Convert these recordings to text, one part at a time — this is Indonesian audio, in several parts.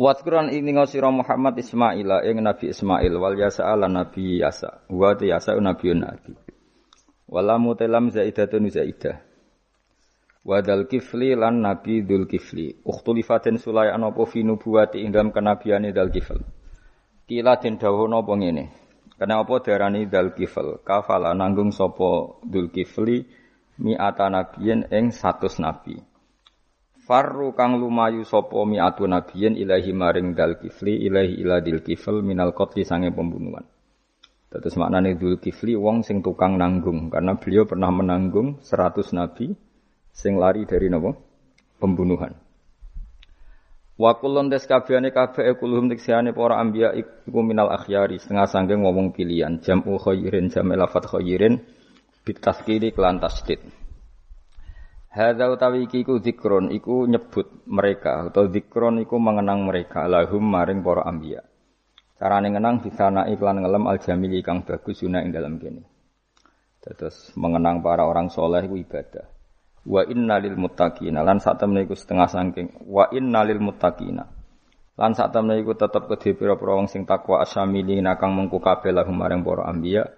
Watkuran ini ngosiro Muhammad Ismail ing Nabi Ismail. Wal yasa ala Nabi Yasa. Wa te yasa Nabi Nabi. Walamu telam zaidatun zaidah. Wadal kifli lan Nabi Dul kifli. Ukhtulifatin sulai anopo fi nubuwati ing dalam kenabiane dal kifl. Kila den dawono apa ngene? Kenapa darani dal kifl? Kafala nanggung sopo Dul kifli mi'ata nabiyin ing satus nabi Farru kang lumayu sapa mi'atu nabiyin ilahi maring dal kifli ilahi ila dil kifl minal qatli sange pembunuhan. Terus maknane dul kifli wong sing tukang nanggung karena beliau pernah menanggung 100 nabi sing lari dari napa? Pembunuhan. Wa kullun des kabehane kabeh kulhum tiksiane para anbiya iku minal akhyari setengah sangge ngomong pilihan jam'u khairin jam'u lafat khairin bitaskiri kelan tasdid. Hadza utawi iki iku zikron iku nyebut mereka atau zikron iku mengenang mereka lahum maring para anbiya. Carane ngenang bisa naik lan ngelem al jamili kang bagus guna ing dalam kene. Terus mengenang para orang soleh iku ibadah. Wa inna lil muttaqina lan sak iku setengah saking wa inna lil muttaqina. Lan sak temene iku tetep kedhe pira-pira wong sing takwa asamilina kang mengku kabeh lahum maring para anbiya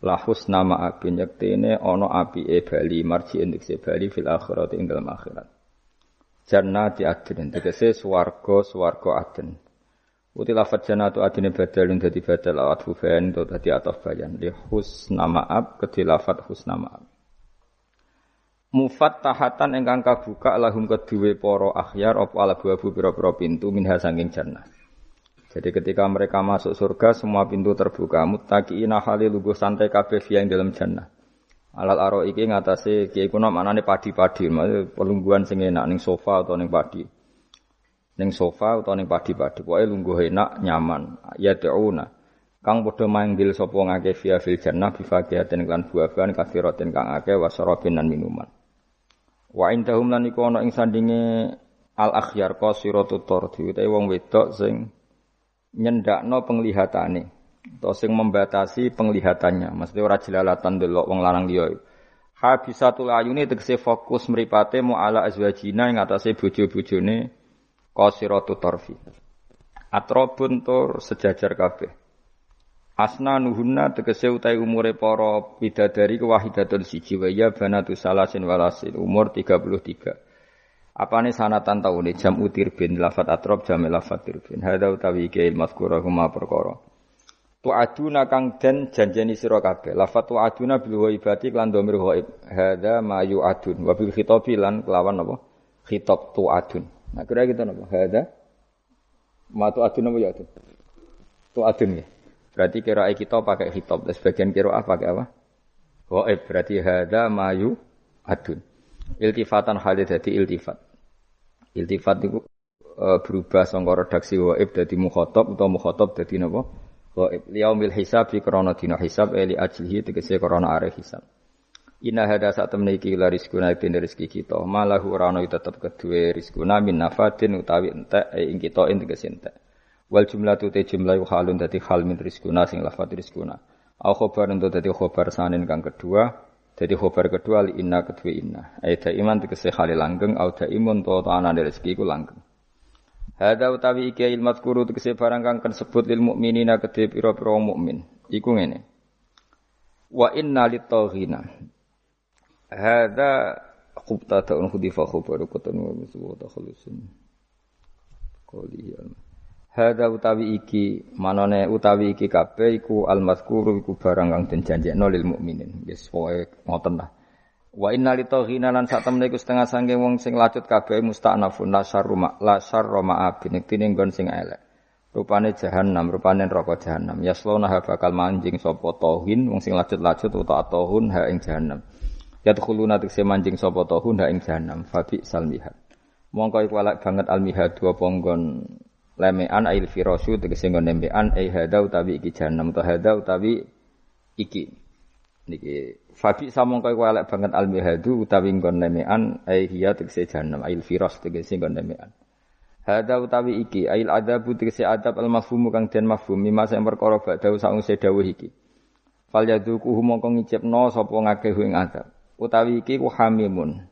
lahus nama api nyektene ono api e bali marji endik se bali fil akhirat ing dalam akhirat. Jannati adnin tegese swarga swarga adn Uti lafat jannatu adine badal dadi badal awat fufain to dadi ataf bayan. Li husna ma'ab kedhi lafat husna ma'ab Mufattahatan ingkang kabuka lahum kedue para akhyar ala buabu pira-pira pintu minha sanging jannah jadi ketika mereka masuk surga semua pintu terbuka muttaqina hali lugu santai kabeh yang dalam jannah. Alal aro iki ngatasé kiai kuna manane padi-padi, maksud pelungguhan sing enak ning sofa atau ning padi. Ning sofa atau ning padi-padi, pokoke lungguh enak, nyaman. Ya ta'una. Kang padha manggil sapa ngake via fil jannah bi faqihatin lan buah-buahan kathiratin kang akeh wasarabin minuman. Wa indahum lan iku ana ing sandinge al akhyar qasiratu tardi utawa wong wedok sing nyendakno penglihatane. Atau sing membatasi penglihatannya. Maksudnya ora jelalatan delok wong lanang liya. Habisatul ayuni tegese fokus mripate mu ala azwajina ing atase bojo-bojone qasiratu tarfi. Atrobun tur sejajar kabeh. Asna nuhunna tegese utai umure para bidadari kewahidatun siji wa ya banatu salasin walasin. Umur 33 Apane sanatan taune jam utir bin lafat atrob jam lafat tirbin. Hada utawi ke mazkura huma perkara. Tu'aduna kang den janjeni sira kabeh. Lafat tu'aduna bil ghaibati lan dhamir ghaib. Hada ma yu'adun wa bil khitabi lan kelawan apa? Khitab tu'adun. Nah kira gitu napa? Hada ma tu'adun apa ya Tu'adun ya. Berarti kira kita pakai khitab. Dan sebagian kira pakai apa? Ghaib berarti hada ma yu'adun. Iltifatan halid dadi iltifat. Iltifat itu e, berubah sangka redaksi waib dadi mukhatab utawa mukhatab dadi napa? Waib. Liyaumil hisab fi krana dina hisab eli ajlihi tegese krana are hisab. Inna hada sak temne iki la rizkuna den rezeki kita. Malahu ora ana tetep kedue rizkuna min nafatin utawi entek e ing kita ing tegese entek. Wal jumlatu te jumlah halun dadi hal min rizkuna sing lafat rizkuna. Au khobar untuk dadi khobar sanin kang kedua jadi khobar kedua li inna kedua inna. Aida iman tegese khali langgeng au imun to ana rezeki ku langgeng. Hada utawi iki ilmat kuru tegese barang kang kan sebut lil mukminina kedhe pira-pira mukmin. Iku ngene. Wa inna litaghina. Hada khubta ta'un khubaru kutun wa misu wa takhlusun. Qoli Hada utawi iki manane utawi iki kabeh iku almazkuru iku barang kang den janjekno lil mukminin. Wis pokoke ngoten lah. Wa inna li taghina lan sak temene iku setengah sange wong sing lacut kabeh musta'nafun la syarruma la syarra ma'abin iktine nggon sing elek. Rupane jahanam, rupane neraka jahanam. Yaslona bakal manjing sapa tauhin wong sing lacut-lacut utawa tauhun ha ing jahanam. Yadkhuluna tikse manjing sapa tauhun ha ing jahanam. Fabi salmihat. Mongko iku banget almihad dua ponggon lemean ail firasu tegese nggon nembean ai hada utawi iki jahanam to hada utawi iki niki fabi samong kowe elek banget al mihadu utawi nggon lemean ai hiya tegese jahanam ail firas tegese nggon lemean Hada utawi iki ail adabu tegese adab al mafhum kang den mafhum mimma sing perkara badhe saungse dawuh iki. Fal yaduku mongko ngicipno sapa ngakeh ing adab. Utawi iki ku hamimun.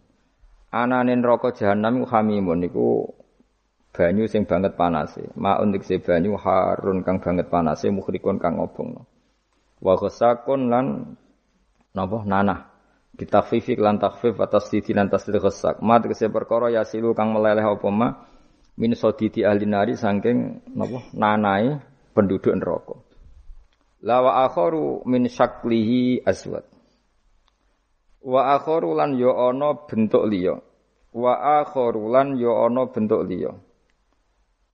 Anane neraka jahanam ku hamimun iku banyu sing banget panase. Maun tegese banyu harun kang banget panase mukhrikun kang ngobongno. Wa ghasakun lan napa nanah. Bitakfifi lan takfif atas sidi lan tasdid ghasak. Ma tegese perkara yasilu kang meleleh apa ma min sodidi ahli nari saking napa nanai penduduk neraka. La wa akharu min syaklihi aswad. Wa akharu lan ya ana bentuk liya. Wa akharu lan ya ana bentuk liya.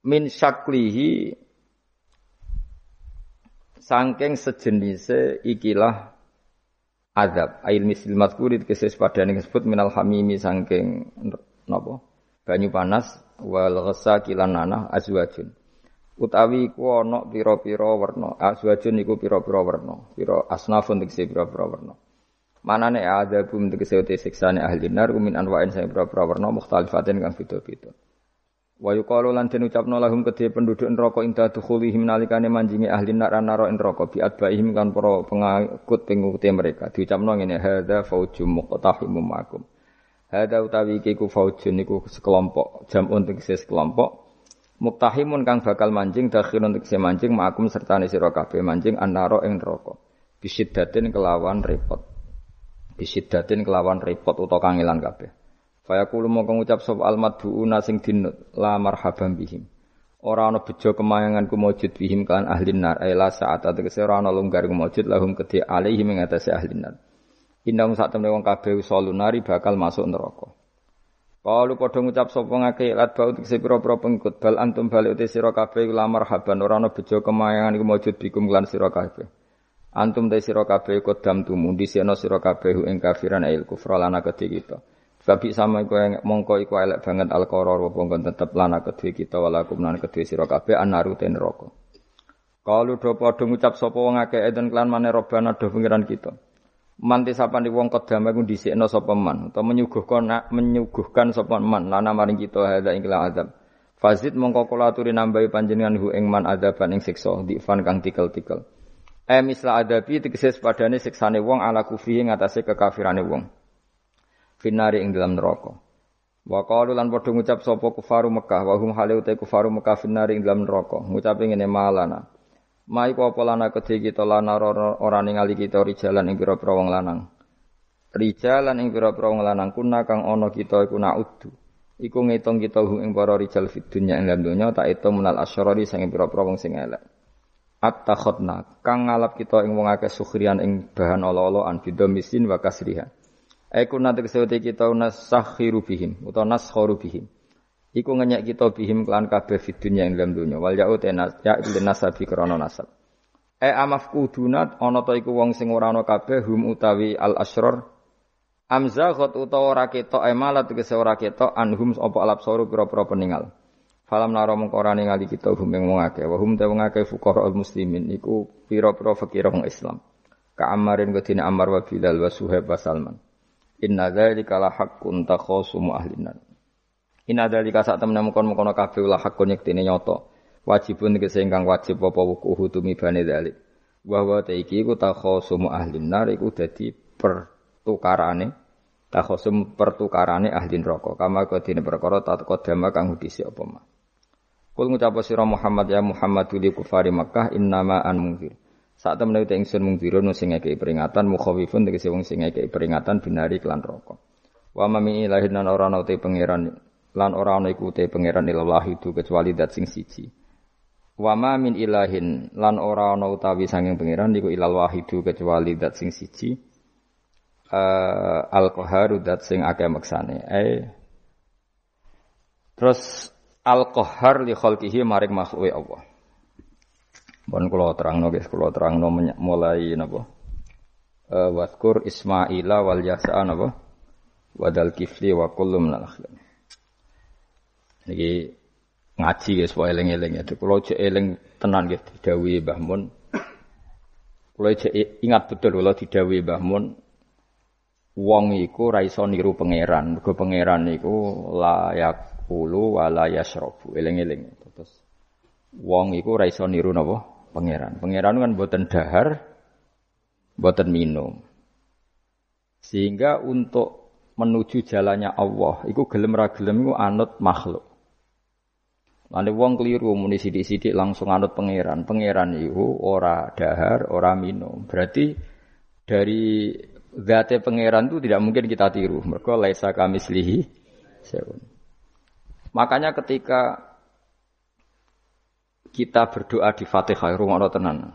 Min syaklihi saking sejenise ikilah azab ail misil mazkurit keses padane disebut minal hamimi saking napa banyu panas wal ghasakilan nanah azwajun. Utawi iku ana pira-pira werna. Azwajun iku pira-pira werna. Pira asnafun tegese pira-pira werna. Manane adzabum tegese te siksane ahli nar min anwa'in sing pira-pira werna mukhtalifatin kang beda-beda. Wa yuqalu lan den ucapno lahum kedhe penduduk neraka inda dukhulihim nalikane manjingi ahli nar naro neraka bi adbaihim kan para pengikut pengikuti mereka. Diucapno ngene hadza faujum muqtahimum makum. Hada utawi iki ku faujun niku sekelompok, jam untuk sekelompok. Muktahimun kang bakal mancing untuk mancing makum serta sira kabeh mancing annaro ing neraka. Bisiddatin kelawan repot. Bisiddatin kelawan repot utawa kangelan kabeh. Fayaqulu mongko ngucap sapa al madhuuna sing dinut la marhaban bihim. Ora ana bejo kemayangan kumujud bihim kan ahli nar ila saat ategese ora ana lunggar kumujud lahum kedhi alaihim ing atase ahli nar. Indang sak temne wong kabeh salunari bakal masuk neraka. Kalau padha ngucap sapa ngake lat bau tekse pira-pira pengikut bal antum balik uti sira kabeh lamar haban ora ana bejo kemayangan iku maujud bikum lan sira kabeh. Antum te sira kabeh kodam tumu disena sira kabeh ing kafiran ail kufra lana kedhe kita. Babi sama iku mongko iku elek banget al qaror apa tetep lana kedhe kita walakum lan kedhe sira kabeh anaru ten neraka. Kalau do padha ngucap sapa wong akeh eden klan maneh robana do pengiran kita. Manti sapane wong kedama iku dhisikno sapa man utawa menyuguhkan menyuguhkan sapa man lana maring kita hadza ing azab. Fazid mongko kula aturi nambahi panjenengan hu ing man adaban ing siksa difan kang tikel-tikel. E misla adabi tegese padane siksane wong ala kufri ing atase kekafirane wong. Finari ing dalam neraka. Wa qalu lan padha ngucap sapa kufaru Mekah wa hum halu te kufaru Mekah finari ing dalam neraka. Ngucape ngene malana. Mai apa lana kedhe kita lana ora ningali kita rijalan ing pira-pira wong lanang. Rijalan ing pira-pira wong lanang kuna kang ana kita iku naudu. Iku ngitung kita hu ing para rijal fid dunya ing dalam donya tak itu menal asyarari sing pira-pira wong sing elek. At-takhadna kang ngalap kita ing wong akeh sukhrian ing bahan ala-alaan bidomisin wa kasriha. Aiku nate kesewete kita nasakhiru bihim utawa naskharu bihim. Iku ngenyek kita bihim kelan kabeh fid dunya ing dalam dunya. Wal ya'ut enas ya nasabi krana nasab. E amaf kudunat ana ta iku wong sing ora ana kabeh hum utawi al asrar. Amzaghat utawa ora ketok emalat tegese ora ketok anhum apa alap soru pira-pira peninggal. Falam naro mengko ora ningali kita hum ing wong akeh. Wa hum te wong akeh fuqara muslimin iku pira-pira fakir wong Islam. Ka Ammarin kedine Ammar wa Bilal wa Suhaib wa Salman. Inna dzalika la haqqun takhasumu ahlinan. Ina dari kasak temen mukon mukono kabeh ulah hakun yektine nyoto. Wajibun tegese ingkang wajib apa wukuhu tumibane dalik. Wa wa ta iki iku takhasumu ahli nar iku dadi pertukarane takhasum pertukarane ahli neraka. Kama kedine perkara tatqadama kang hudisi apa mah. Kul ngucap sira Muhammad ya Muhammad li kufari Makkah innama an mungkir. Saat temen uta ingsun mungkirun sing ngekeki peringatan mukhawifun tegese wong sing ngekeki peringatan binari klan neraka. Wa ma min ilahin ora ana te pangeran lan ora ana iku te pangeran ilallah itu kecuali dat sing siji. Wa ma min ilahin lan ora ana utawi sanging pangeran iku ilal wahidu kecuali dat sing siji. Uh, al qaharu dat sing akeh maksane. Eh Terus al qahar li khalqihi maring Allah. Bon kula terangno guys, kula terangno mulai napa? Uh, waskur Ismaila wal Yasa napa? Wadal kifli wa kullu minal akhlaq. Niki ngaji guys, supaya eling-eling itu. Kalau cek eling tenan gitu, didawuhi Mbah Mun. Kalau cek ingat betul kalau didawuhi Mbah Mun, wong iku ra iso niru pangeran. Mergo pangeran iku layak ulu wala yasrabu. Eling-eling. Terus wong iku ra iso niru napa? Pangeran. Pangeran kan boten dahar, boten minum. Sehingga untuk menuju jalannya Allah, iku gelem ra gelem iku anut makhluk. Nanti wong keliru muni sidik-sidik langsung anut pangeran. Pangeran itu ora dahar, ora minum. Berarti dari zate pangeran itu tidak mungkin kita tiru. Mereka laisa kami selihi. Makanya ketika kita berdoa di Fatihah, rumah tenan.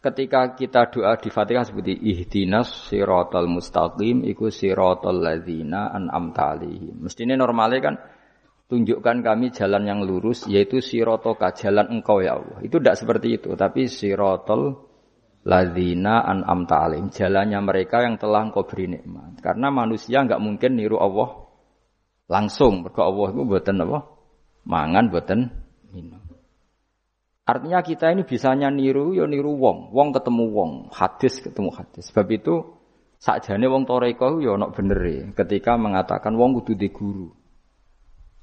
Ketika kita doa di Fatihah seperti ihdinas siratal mustaqim iku siratal ladzina an'amta alaihim. Mestinya normalnya kan tunjukkan kami jalan yang lurus yaitu sirotoka jalan engkau ya Allah. Itu tidak seperti itu tapi sirotol ladina an amta alim jalannya mereka yang telah engkau beri nikmat. Karena manusia nggak mungkin niru Allah langsung. Berkau Allah itu buatan apa? Mangan buatan artinya kita ini bisanya niru ya niru wong. Wong ketemu wong. Hadis ketemu hadis. Sebab itu sakjane wong toreko ya nak bener ketika mengatakan wong kudu di guru.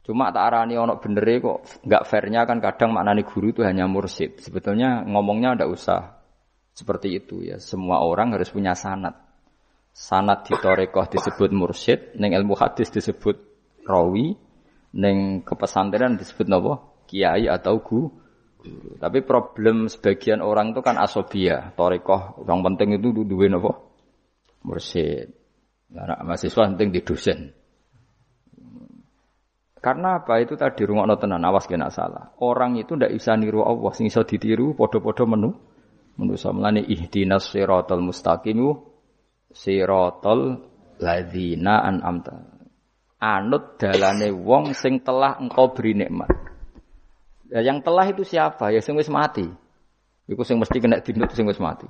Cuma tak arani ono bener kok nggak fairnya kan kadang maknani guru itu hanya mursid. Sebetulnya ngomongnya ndak usah seperti itu ya. Semua orang harus punya sanat. Sanat di torekoh disebut mursid, neng ilmu hadis disebut rawi, neng kepesantrenan disebut nopo kiai atau guru. Tapi problem sebagian orang itu kan asobia, torekoh. Yang penting itu dua nopo mursid. Nah, mahasiswa penting di dosen. Karena apa itu tadi rumah tenan awas kena salah. Orang itu ndak bisa niru Allah, sing iso ditiru podo-podo menu. Manusa melani ihdinas siratal mustaqim siratal ladzina an'amta. Anut dalane wong sing telah engkau beri nikmat. Ya, yang telah itu siapa? Ya sing wis mati. Iku sing mesti kena dinut sing wis mati.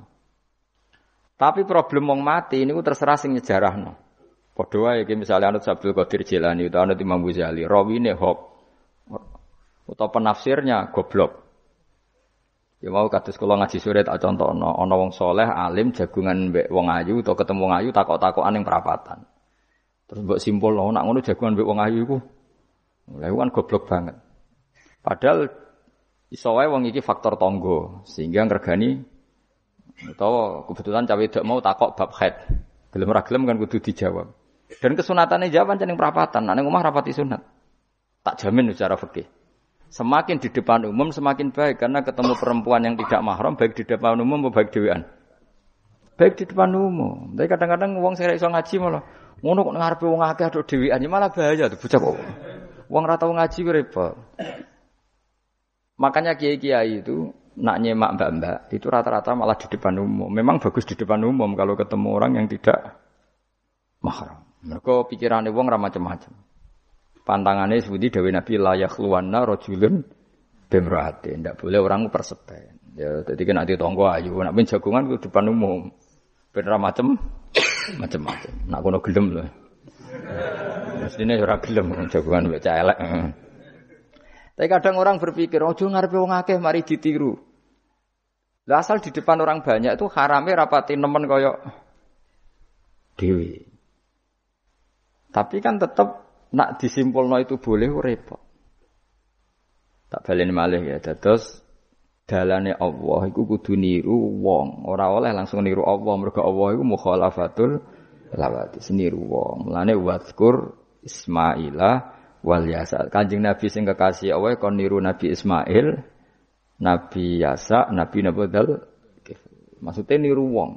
Tapi problem wong mati ini terserah sing nyejarahno. Padha wae iki misale anut Abdul Qadir Jilani utawa anut Imam Ghazali, rawine hok utawa penafsirnya goblok. Ya mau kados kula ngaji sore tak contohno, ana wong soleh alim jagungan mbek wong ayu utawa ketemu wong ayu takok-takokan ning perapatan. Terus mbok simpul lo nak ngono jagungan mbek wong ayu iku. Lha kan goblok banget. Padahal iso wae wong iki faktor tonggo sehingga ngregani utawa kebetulan cawe tidak mau takok bab head. Gelem ra gelem kan kudu dijawab. Dan kesunatannya jawaban jeneng perapatan, nek omah rapati sunat. Tak jamin secara fikih. Semakin di depan umum semakin baik karena ketemu perempuan yang tidak mahram baik di depan umum maupun baik dewan. Baik di depan umum. Tapi kadang-kadang wong sing iso ngaji malah ngono kok ngarepe wong akeh aduk dhewean ya malah bahaya tuh bocah kok. Wong ora tau ngaji repot. Makanya kiai-kiai itu nak nyemak mbak-mbak itu rata-rata malah di depan umum. Memang bagus di depan umum kalau ketemu orang yang tidak mahram. Mereka pikirannya wong ramah macam-macam. Pantangannya seperti Dewi Nabi layak luwana rojulun bemrahati. Tidak boleh orang persepen. Ya, jadi kan nanti tonggo ayu. Nak pun jagungan itu depan umum. Bener macam macam-macam. Nak kono gelem loh. Mestinya ora gelem jagungan baca elek. Tapi kadang orang berpikir, ojo ngarepe wong akeh mari ditiru. Lah asal di depan orang banyak itu harame rapati nemen koyok dewi. Tapi kan tetap nak disimpulno itu boleh repot. Tak baleni malih ya. Terus dalane Allah iku kudu niru wong, ora oleh langsung niru Allah mergo Allah iku mukhalafatul lawati niru wong. Mulane wazkur Ismaila wal Yasa. Kanjeng Nabi sing kekasih Allah kon niru Nabi Ismail, Nabi Yasa, Nabi Nabodal. Maksudnya niru wong.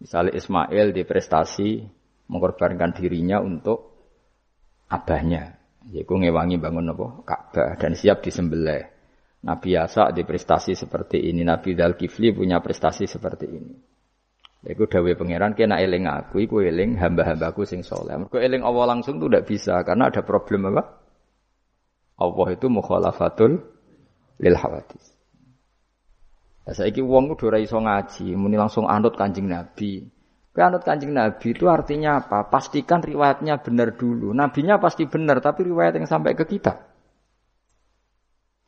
Misalnya Ismail di prestasi mengorbankan dirinya untuk abahnya, yaitu ngewangi bangun apa? Ka'bah dan siap disembelih. Nabi Yasa di prestasi seperti ini, Nabi Dal Kifli punya prestasi seperti ini. Iku dawe pangeran kena eling aku, iku eling hamba-hambaku sing soleh. Mergo eling Allah langsung tuh tidak bisa karena ada problem apa? Allah itu mukhalafatul lil hawadis. Nah, saiki wong kudu ora iso ngaji, muni langsung anut Kanjeng Nabi. Anut kanjeng Nabi itu artinya apa? Pastikan riwayatnya benar dulu. Nabinya pasti benar, tapi riwayat yang sampai ke kita.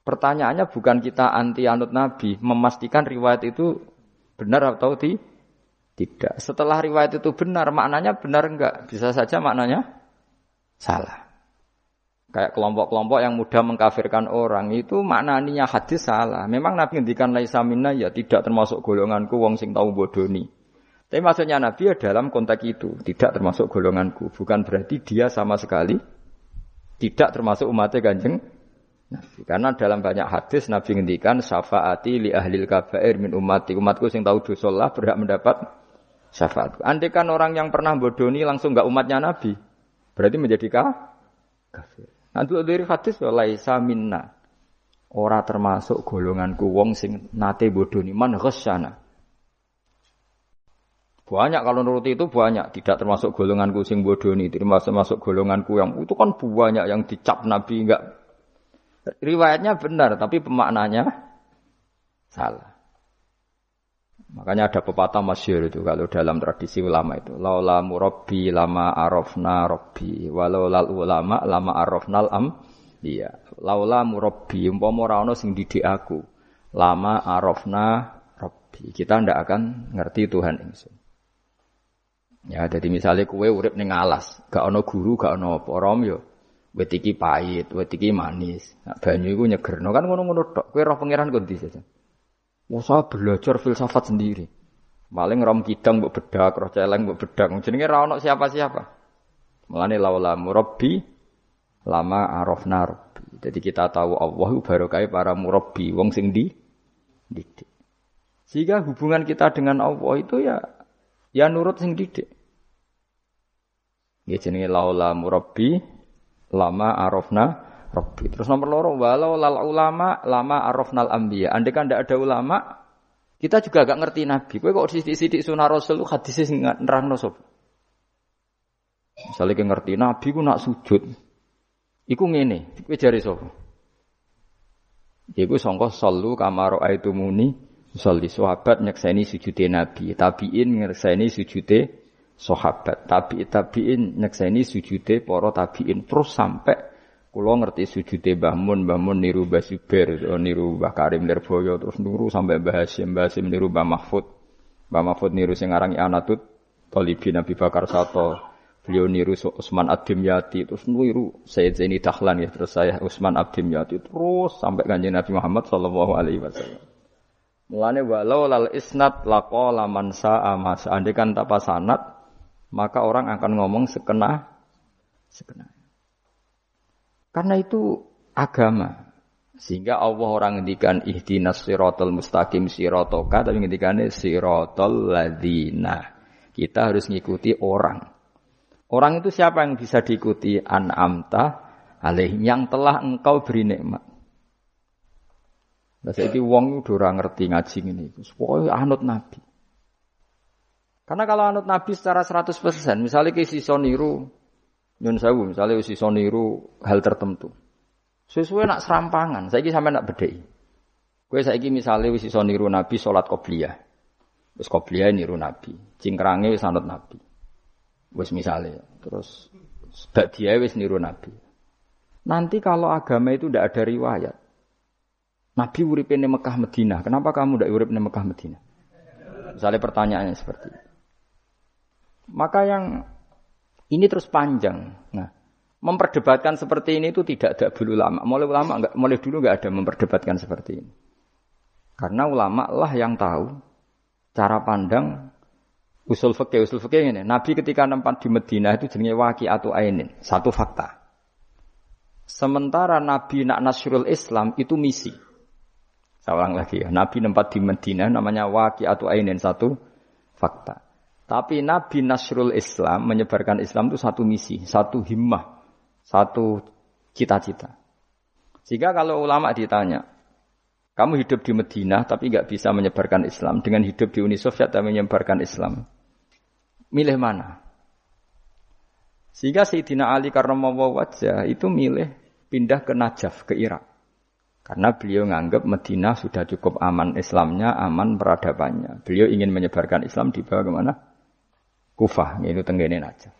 Pertanyaannya bukan kita anti anut Nabi, memastikan riwayat itu benar atau ti? Tidak. Setelah riwayat itu benar, maknanya benar enggak? Bisa saja maknanya salah. Kayak kelompok-kelompok yang mudah mengkafirkan orang itu maknanya hadis salah. Memang Nabi ngendikan laisa minna ya tidak termasuk golonganku wong sing tahu bodoni. Tapi maksudnya Nabi ya dalam konteks itu tidak termasuk golonganku. Bukan berarti dia sama sekali tidak termasuk umatnya kanjeng Nabi. Karena dalam banyak hadis Nabi ngendikan syafaati li ahlil kabair min umati. Umatku sing tahu dosa lah berhak mendapat syafaat. Andai kan orang yang pernah bodoni langsung nggak umatnya Nabi, berarti menjadi kafir. Nanti dari hadis laisa minna. Ora termasuk golonganku wong sing nate bodoni man ghasyana. Banyak kalau nuruti itu banyak, tidak termasuk golonganku sing bodoni, termasuk masuk golonganku yang itu kan banyak yang dicap Nabi enggak riwayatnya benar tapi pemaknanya salah. Makanya ada pepatah masyhur itu kalau dalam tradisi ulama itu. Laula murabbi lama arafna rabbi. Walau lal ulama lama arafnal am. Iya. Laula murabbi umpama ora ana sing didik aku. Lama arafna rabbi. Kita ndak akan ngerti Tuhan ingsun. Ya, jadi misalnya kue urip ning alas, gak ono guru, gak ono apa, rom yo. Wet iki pahit, wet iki manis. Nah, banyu iku nyegerno kan ngono-ngono. Kowe roh pangeran kok ndi Saya belajar filsafat sendiri. Maling rom kidang mbok bedak, roh celeng mbok bedak. Jenenge ra ono siapa-siapa. Mulane laula murabbi lama arafna rabbi. Jadi kita tahu Allah barokai para murabbi, wong sing di didik. Sehingga hubungan kita dengan Allah itu ya ya nurut sing didik. Ya jenenge laula murabbi lama arafna Rabbi. Terus nomor loro walau lal ulama lama arafnal anbiya. Andai kan tidak ada ulama, kita juga agak ngerti Nabi. Kowe kok sidik-sidik sunah Rasul hadis sing nerangno sapa? Misalnya kita ngerti Nabi ku nak sujud. Iku ngene, kowe jare sapa? Iku sangka sallu kamaro aitumuni Salli sahabat nyekseni sujude Nabi, tabiin nyekseni sujude sahabat, tabi tabiin nyekseni sujude para tabiin terus sampai Kulo ngerti sujude Mbah Mun, Mbah niru Mbah Zubair, niru Mbah Karim Nirboyo, terus nuru sampai Mbah Hasim, Mbah Hasim niru Mbah Mahfud. Mbah Mahfud niru sing aran Anatut, Talibi Nabi Bakar Sato. Beliau niru Usman Abdim Yati, terus niru Sayyid Zaini Dahlan ya, terus saya Usman Abdim Yati, terus sampai kanjeng Nabi Muhammad sallallahu alaihi wasallam. Mulane walau lal isnad laqala man sa'a mas. Andai kan tanpa sanad, maka orang akan ngomong sekena sekena. Karena itu agama. Sehingga Allah orang ngendikan ihdinas siratal mustaqim siratoka tapi ngendikannya siratal ladina. Kita harus ngikuti orang. Orang itu siapa yang bisa diikuti? An'amta alaihim yang telah engkau beri nikmat. Nah, saya wong orang ngerti ngaji ini. Pokoknya anut Nabi. Karena kalau anut Nabi secara 100%, misalnya ke si niru Nyun sewu misalnya usi soniru hal tertentu. Sesuai nak serampangan, saya sampai nak bedai. Kue saya misalnya usi soniru nabi sholat kobliyah. Wis kobliyah niru nabi. Cingkrangnya wis anut nabi. Wis misalnya. Terus dia wis niru nabi. Nanti kalau agama itu tidak ada riwayat. Nabi urip di Mekah Medina. Kenapa kamu tidak urip di Mekah Medina? Misalnya pertanyaannya seperti itu. Maka yang ini terus panjang. Nah, memperdebatkan seperti ini itu tidak ada dulu lama. Mulai ulama enggak, mulai dulu enggak ada memperdebatkan seperti ini. Karena ulama lah yang tahu cara pandang usul fikih usul fikih ini. Nabi ketika nempat di Madinah itu jenenge waki atau ainin, satu fakta. Sementara Nabi nak nasrul Islam itu misi. Saya ulang lagi ya. Nabi nempat di Madinah namanya waki atau ainin satu fakta. Tapi Nabi Nasrul Islam menyebarkan Islam itu satu misi, satu himmah, satu cita-cita. Jika kalau ulama ditanya, kamu hidup di Madinah tapi nggak bisa menyebarkan Islam dengan hidup di Uni Soviet dan menyebarkan Islam, milih mana? Sehingga Sayyidina Ali karena mau wajah itu milih pindah ke Najaf, ke Irak. Karena beliau menganggap Madinah sudah cukup aman Islamnya, aman peradabannya. Beliau ingin menyebarkan Islam di ke mana? Kufah, itu tenggene aja.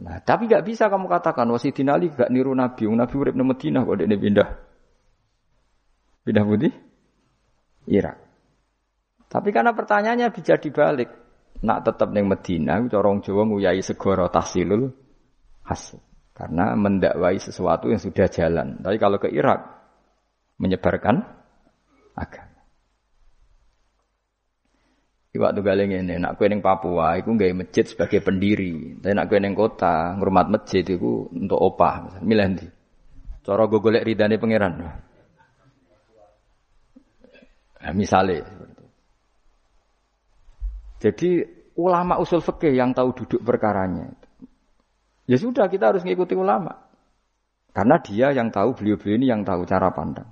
Nah, tapi nggak bisa kamu katakan Wasidina Ali gak niru Nabi. Nabi urip di Madinah kok dia pindah. Pindah budi? Irak. Tapi karena pertanyaannya bisa dibalik. Nak tetap neng Medina, corong Jawa nguyai segoro tahsilul hasil. Karena mendakwai sesuatu yang sudah jalan. Tapi kalau ke Irak, menyebarkan agama. Waktu galeng ini, nak kue neng Papua, aku nggak masjid sebagai pendiri. Tapi nak kue neng kota, ngurmat masjid itu untuk opah. Milih di. Coro gogolek ridane pangeran. Nah, misalnya. Jadi ulama usul fikih yang tahu duduk perkaranya. Ya sudah kita harus mengikuti ulama. Karena dia yang tahu, beliau-beliau ini yang tahu cara pandang.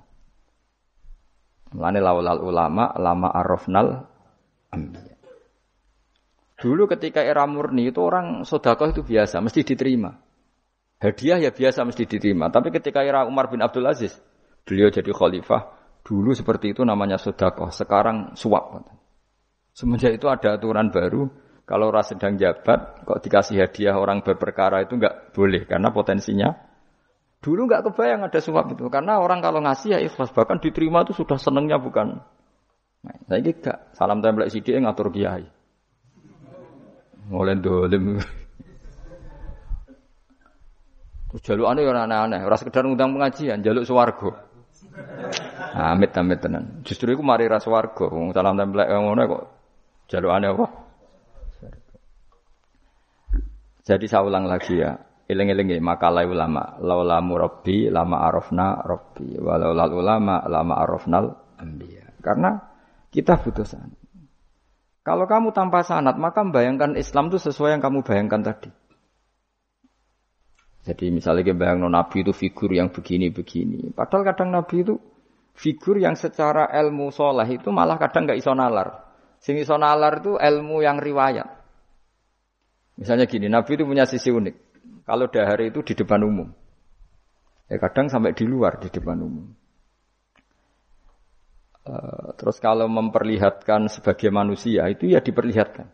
Mulane laulal ulama, lama arrofnal. Dulu ketika era murni itu orang sodakoh itu biasa, mesti diterima. Hadiah ya biasa mesti diterima. Tapi ketika era Umar bin Abdul Aziz, beliau jadi khalifah, dulu seperti itu namanya sodakoh, sekarang suap. Semenjak itu ada aturan baru, kalau orang sedang jabat, kok dikasih hadiah orang berperkara itu nggak boleh, karena potensinya Dulu nggak kebayang ada suap itu, karena orang kalau ngasih ya ikhlas, bahkan diterima itu sudah senengnya bukan Saya gak salam templek sidik ngatur kiai. Mulai dolim. Terus jaluk aneh orang aneh-aneh, ora sekedar ngundang pengajian, jaluk swarga. Amit amit tenan. Justru itu mari ras. Wong salam templek ngono kok jaluk aneh apa? Jadi saya ulang lagi ya. Eling-eling makalah ulama. Laula murabbi lama arafna rabbi. Walau ulama lama arafnal anbiya. Karena kita butuh sanat. Kalau kamu tanpa sanat, maka membayangkan Islam itu sesuai yang kamu bayangkan tadi. Jadi misalnya kita bayang Nabi itu figur yang begini-begini. Padahal kadang Nabi itu figur yang secara ilmu soleh itu malah kadang nggak iso nalar. Sing iso nalar itu ilmu yang riwayat. Misalnya gini, Nabi itu punya sisi unik. Kalau dahar itu di depan umum. Ya kadang sampai di luar di depan umum. Eh, terus kalau memperlihatkan sebagai manusia itu ya diperlihatkan.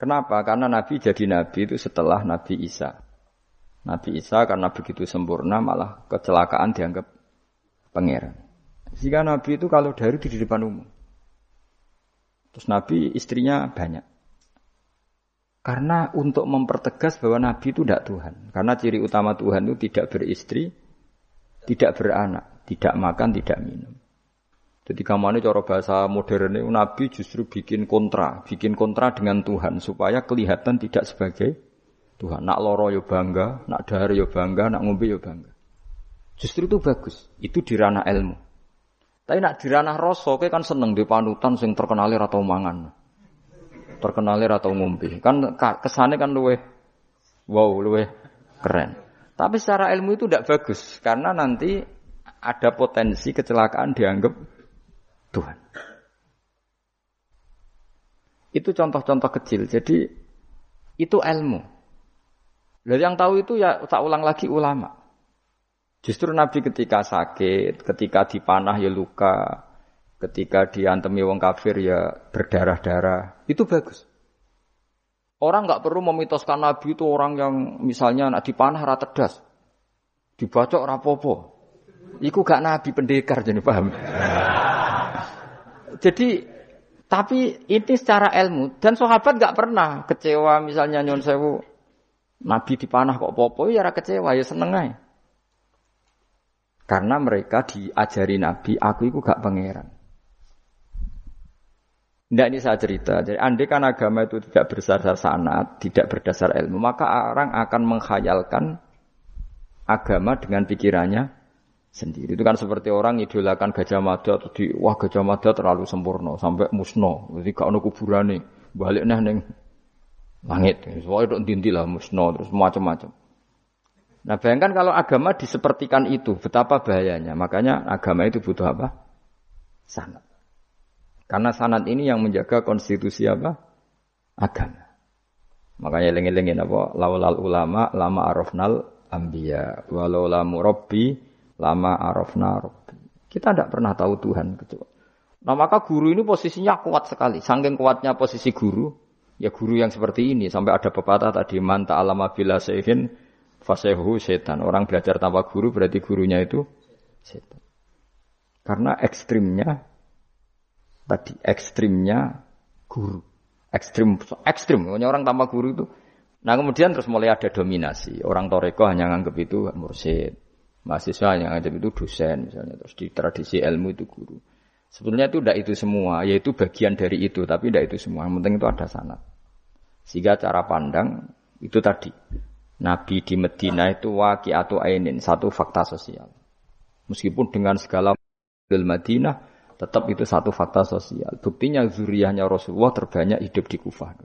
Kenapa? Karena Nabi jadi Nabi itu setelah Nabi Isa. Nabi Isa karena begitu sempurna malah kecelakaan dianggap pangeran. Jika Nabi itu kalau dari di depan umum. Terus Nabi istrinya banyak. Karena untuk mempertegas bahwa Nabi itu tidak Tuhan. Karena ciri utama Tuhan itu tidak beristri, tidak beranak, tidak makan, tidak minum. Jadi kamane cara bahasa modern itu Nabi justru bikin kontra, bikin kontra dengan Tuhan supaya kelihatan tidak sebagai Tuhan. Nak loro yo bangga, nak dahar yo bangga, nak ngombe yo bangga. Justru itu bagus. Itu di ranah ilmu. Tapi nak di ranah rasa kan seneng di panutan sing terkenal atau mangan. Terkenal atau ngombe. Kan kesane kan luwe wow, luwe keren. Tapi secara ilmu itu tidak bagus karena nanti ada potensi kecelakaan dianggap Tuhan. Itu contoh-contoh kecil. Jadi itu ilmu. Dan yang tahu itu ya tak ulang lagi ulama. Justru Nabi ketika sakit, ketika dipanah ya luka, ketika diantemi wong kafir ya berdarah-darah, itu bagus. Orang nggak perlu memitoskan Nabi itu orang yang misalnya nak dipanah rata das, dibacok rapopo. Iku gak Nabi pendekar jadi paham. Jadi tapi ini secara ilmu dan sahabat nggak pernah kecewa misalnya nyon sewu Nabi dipanah kok popo ya kecewa ya seneng aja. Karena mereka diajari Nabi, aku itu gak pangeran. Tidak ini saya cerita. Jadi andai kan agama itu tidak berdasar sanat, tidak berdasar ilmu, maka orang akan menghayalkan agama dengan pikirannya sendiri. Itu kan seperti orang idolakan Gajah Mada di wah Gajah Mada terlalu sempurna sampai musno. Jadi gak ono kuburane. Balik neh ning langit. Soalnya itu dinti lah musno terus macam-macam. Nah bayangkan kalau agama disepertikan itu, betapa bahayanya. Makanya agama itu butuh apa? Sanat. Karena sanat ini yang menjaga konstitusi apa? Agama. Makanya lengi-lengi apa? Laulal ulama lama arafnal ambiya. Walau lamu robbi Lama arafna rabbi. Kita tidak pernah tahu Tuhan kecuali. Nah maka guru ini posisinya kuat sekali. Sangking kuatnya posisi guru, Ya guru yang seperti ini sampai ada pepatah tadi manta alama bila sehin fasehu setan. Orang belajar tanpa guru berarti gurunya itu setan. Karena ekstrimnya tadi ekstrimnya guru. Ekstrim ekstrim. Orang tanpa guru itu. Nah kemudian terus mulai ada dominasi. Orang toreko hanya nganggap itu mursid. Mahasiswa yang nganggap itu dosen misalnya. Terus di tradisi ilmu itu guru. Sebetulnya itu tidak itu semua, yaitu bagian dari itu, tapi tidak itu semua. Yang penting itu ada sanat. Sehingga cara pandang itu tadi. Nabi di Medina itu waki atau ainin, satu fakta sosial. Meskipun dengan segala del Madinah, tetap itu satu fakta sosial. Buktinya zuriyahnya Rasulullah terbanyak hidup di Kufah.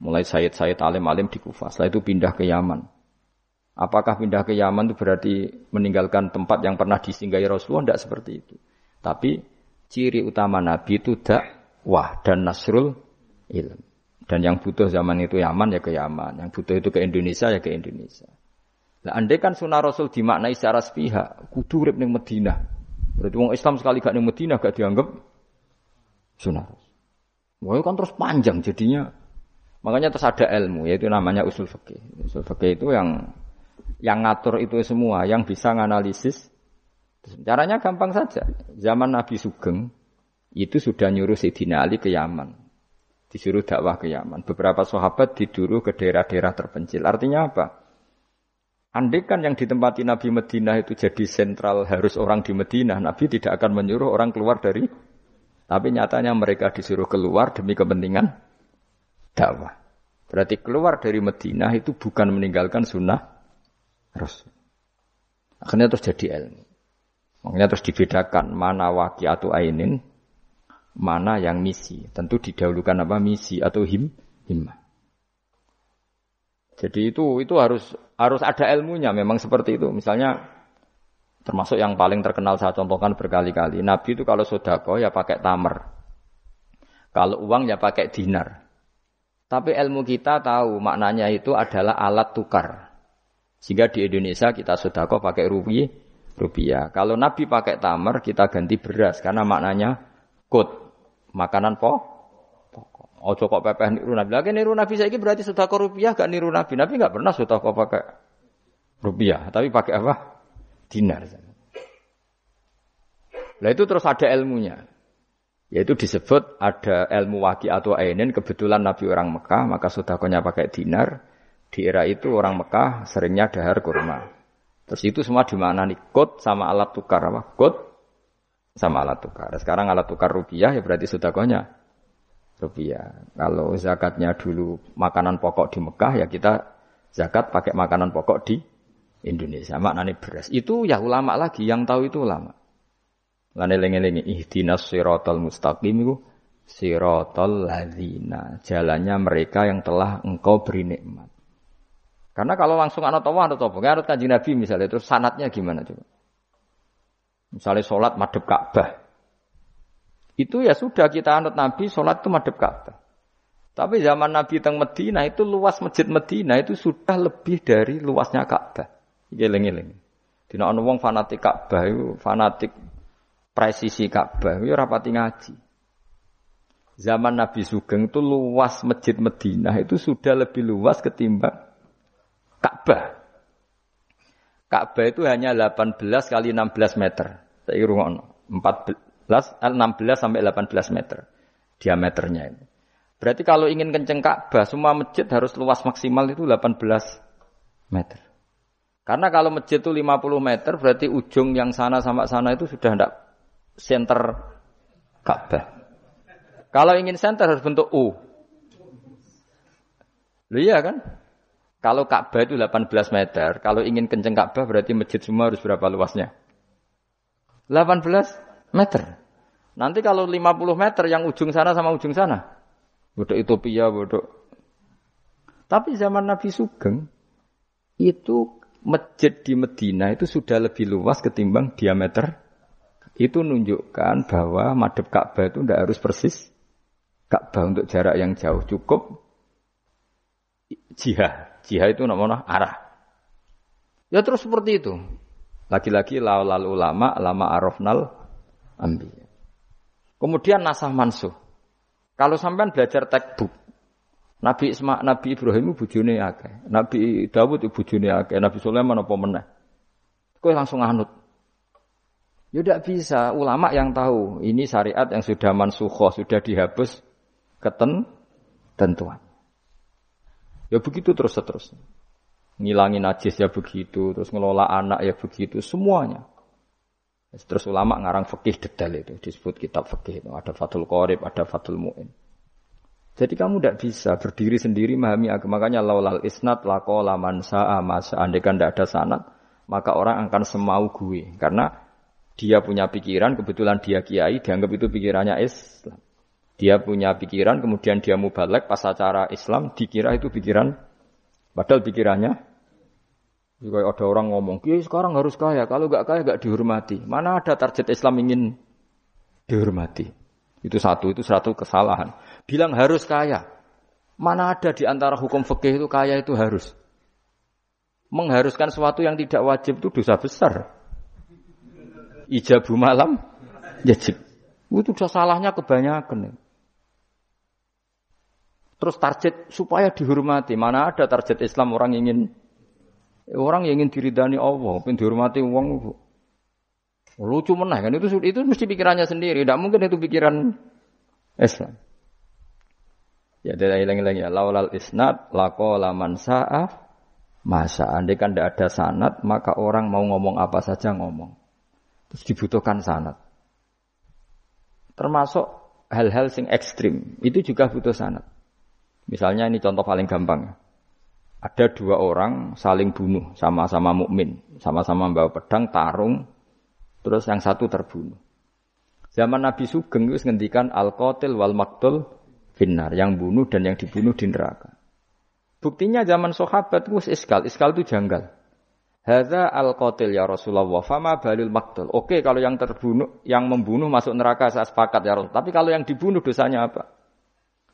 Mulai Sayyid-Sayyid alim-alim di Kufah. Setelah itu pindah ke Yaman. Apakah pindah ke Yaman itu berarti meninggalkan tempat yang pernah disinggahi Rasulullah? Tidak seperti itu. Tapi ciri utama Nabi itu dakwah dan nasrul ilm. Dan yang butuh zaman itu Yaman ya ke Yaman, yang butuh itu ke Indonesia ya ke Indonesia. Nah, andai kan sunnah Rasul dimaknai secara sepihak, kudu urip ning Madinah. Berarti wong Islam sekali gak ning Madinah gak dianggap sunnah Rasul. Wah, kan terus panjang jadinya. Makanya terus ada ilmu, yaitu namanya usul fikih. Usul fikih itu yang yang ngatur itu semua, yang bisa nganalisis Caranya gampang saja. Zaman Nabi Sugeng itu sudah nyuruh Sayyidina Ali ke Yaman. Disuruh dakwah ke Yaman. Beberapa sahabat diduru ke daerah-daerah terpencil. Artinya apa? Andai kan yang ditempati Nabi Madinah itu jadi sentral harus orang di Madinah, Nabi tidak akan menyuruh orang keluar dari tapi nyatanya mereka disuruh keluar demi kepentingan dakwah. Berarti keluar dari Madinah itu bukan meninggalkan sunnah Rasul. Akhirnya terus jadi ilmu. Makanya terus dibedakan mana atau ainin, mana yang misi. Tentu didahulukan apa misi atau him himmah. Jadi itu itu harus harus ada ilmunya memang seperti itu. Misalnya termasuk yang paling terkenal saya contohkan berkali-kali. Nabi itu kalau sodako ya pakai tamer. Kalau uang ya pakai dinar. Tapi ilmu kita tahu maknanya itu adalah alat tukar. Sehingga di Indonesia kita sodako pakai rupiah, rupiah. Kalau Nabi pakai tamar, kita ganti beras karena maknanya kut, makanan po. Oh kok pepeh niru Nabi. Lagi niru Nabi saya berarti sudah kok rupiah gak niru Nabi. Nabi gak pernah sudah kok pakai rupiah, tapi pakai apa? Dinar. Nah itu terus ada ilmunya. Yaitu disebut ada ilmu waki atau ainin. Kebetulan Nabi orang Mekah, maka sudah pakai dinar. Di era itu orang Mekah seringnya dahar kurma. Terus itu semua di mana nih? Kod sama alat tukar apa? Kod sama alat tukar. Sekarang alat tukar rupiah ya berarti konya rupiah. Kalau zakatnya dulu makanan pokok di Mekah ya kita zakat pakai makanan pokok di Indonesia. Maknanya beras. Itu ya ulama lagi yang tahu itu ulama. Lane lengi-lengi ihdinas siratal mustaqim itu siratal ladzina. Jalannya mereka yang telah engkau beri nikmat. Karena kalau langsung anak tawa, anak tawa, anut kanji Nabi misalnya, terus sanatnya gimana coba? Misalnya sholat madep Ka'bah. Itu ya sudah kita anut Nabi, sholat itu madep Ka'bah. Tapi zaman Nabi teng Medina itu luas masjid Medina itu sudah lebih dari luasnya Ka'bah. Geleng-geleng. Dina ana wong fanatik Ka'bah itu fanatik presisi Ka'bah itu rapati ngaji. Zaman Nabi Sugeng itu luas masjid Medina itu sudah lebih luas ketimbang Ka'bah. Ka'bah itu hanya 18 kali 16 meter. Saya rungokno. 14 16 sampai 18 meter diameternya itu. Berarti kalau ingin kenceng Ka'bah, semua masjid harus luas maksimal itu 18 meter. Karena kalau masjid itu 50 meter, berarti ujung yang sana sama sana itu sudah tidak center Ka'bah. Kalau ingin center harus bentuk U. Loh iya kan? Kalau Ka'bah itu 18 meter, kalau ingin kenceng Ka'bah berarti masjid semua harus berapa luasnya? 18 meter. Nanti kalau 50 meter yang ujung sana sama ujung sana. Bodoh Ethiopia, bodoh. Tapi zaman Nabi Sugeng, itu masjid di Medina itu sudah lebih luas ketimbang diameter. Itu menunjukkan bahwa madep Ka'bah itu tidak harus persis Ka'bah untuk jarak yang jauh. Cukup jihad. Jihad itu namanya arah. Ya terus seperti itu. Lagi-lagi laul ulama, lama arafnal ambi. Kemudian nasah mansuh. Kalau sampean belajar textbook, Nabi Isma, Nabi Ibrahim bujune akeh. Nabi Dawud bujune akeh. Nabi Sulaiman apa meneh. Kowe langsung anut. Ya tidak bisa. Ulama yang tahu ini syariat yang sudah mansuhoh, sudah dihapus keten tentuan. Ya begitu terus terus. Ngilangin najis ya begitu, terus ngelola anak ya begitu, semuanya. Terus ulama ngarang fikih detail itu disebut kitab fikih itu ada Fathul Qorib, ada Fathul Mu'in. Jadi kamu tidak bisa berdiri sendiri memahami agama. Makanya laulal isnat lako laman sa'a masa. Andai kan tidak ada sanat, maka orang akan semau gue. Karena dia punya pikiran, kebetulan dia kiai, dianggap itu pikirannya Islam. Dia punya pikiran, kemudian dia mubalek pas acara Islam, dikira itu pikiran, padahal pikirannya juga ada orang ngomong, kiai sekarang harus kaya. Kalau nggak kaya nggak dihormati. Mana ada target Islam ingin dihormati? Itu satu, itu satu kesalahan. Bilang harus kaya. Mana ada di antara hukum fikih itu kaya itu harus. Mengharuskan sesuatu yang tidak wajib itu dosa besar. Ijabu malam, wajib. Itu sudah salahnya kebanyakan. Terus target supaya dihormati. Mana ada target Islam orang ingin Orang yang ingin diridani Allah, ingin dihormati uang lucu menah kan itu itu mesti pikirannya sendiri. Tidak mungkin itu pikiran Islam. Ya tidak hilang-hilang ya. Laulal isnad lako laman sa'af masa. Andai kan tidak ada sanat, maka orang mau ngomong apa saja ngomong. Terus dibutuhkan sanat. Termasuk hal-hal sing ekstrim. Itu juga butuh sanat. Misalnya ini contoh paling gampang ada dua orang saling bunuh sama-sama mukmin, sama-sama bawa pedang tarung, terus yang satu terbunuh. Zaman Nabi Sugeng itu ngendikan al qatil wal maktul finnar, yang bunuh dan yang dibunuh di neraka. Buktinya zaman sahabat itu iskal, iskal itu janggal. Hadza al qatil ya Rasulullah, fama balil maktul. Oke, kalau yang terbunuh, yang membunuh masuk neraka saya sepakat ya Rasul. Tapi kalau yang dibunuh dosanya apa?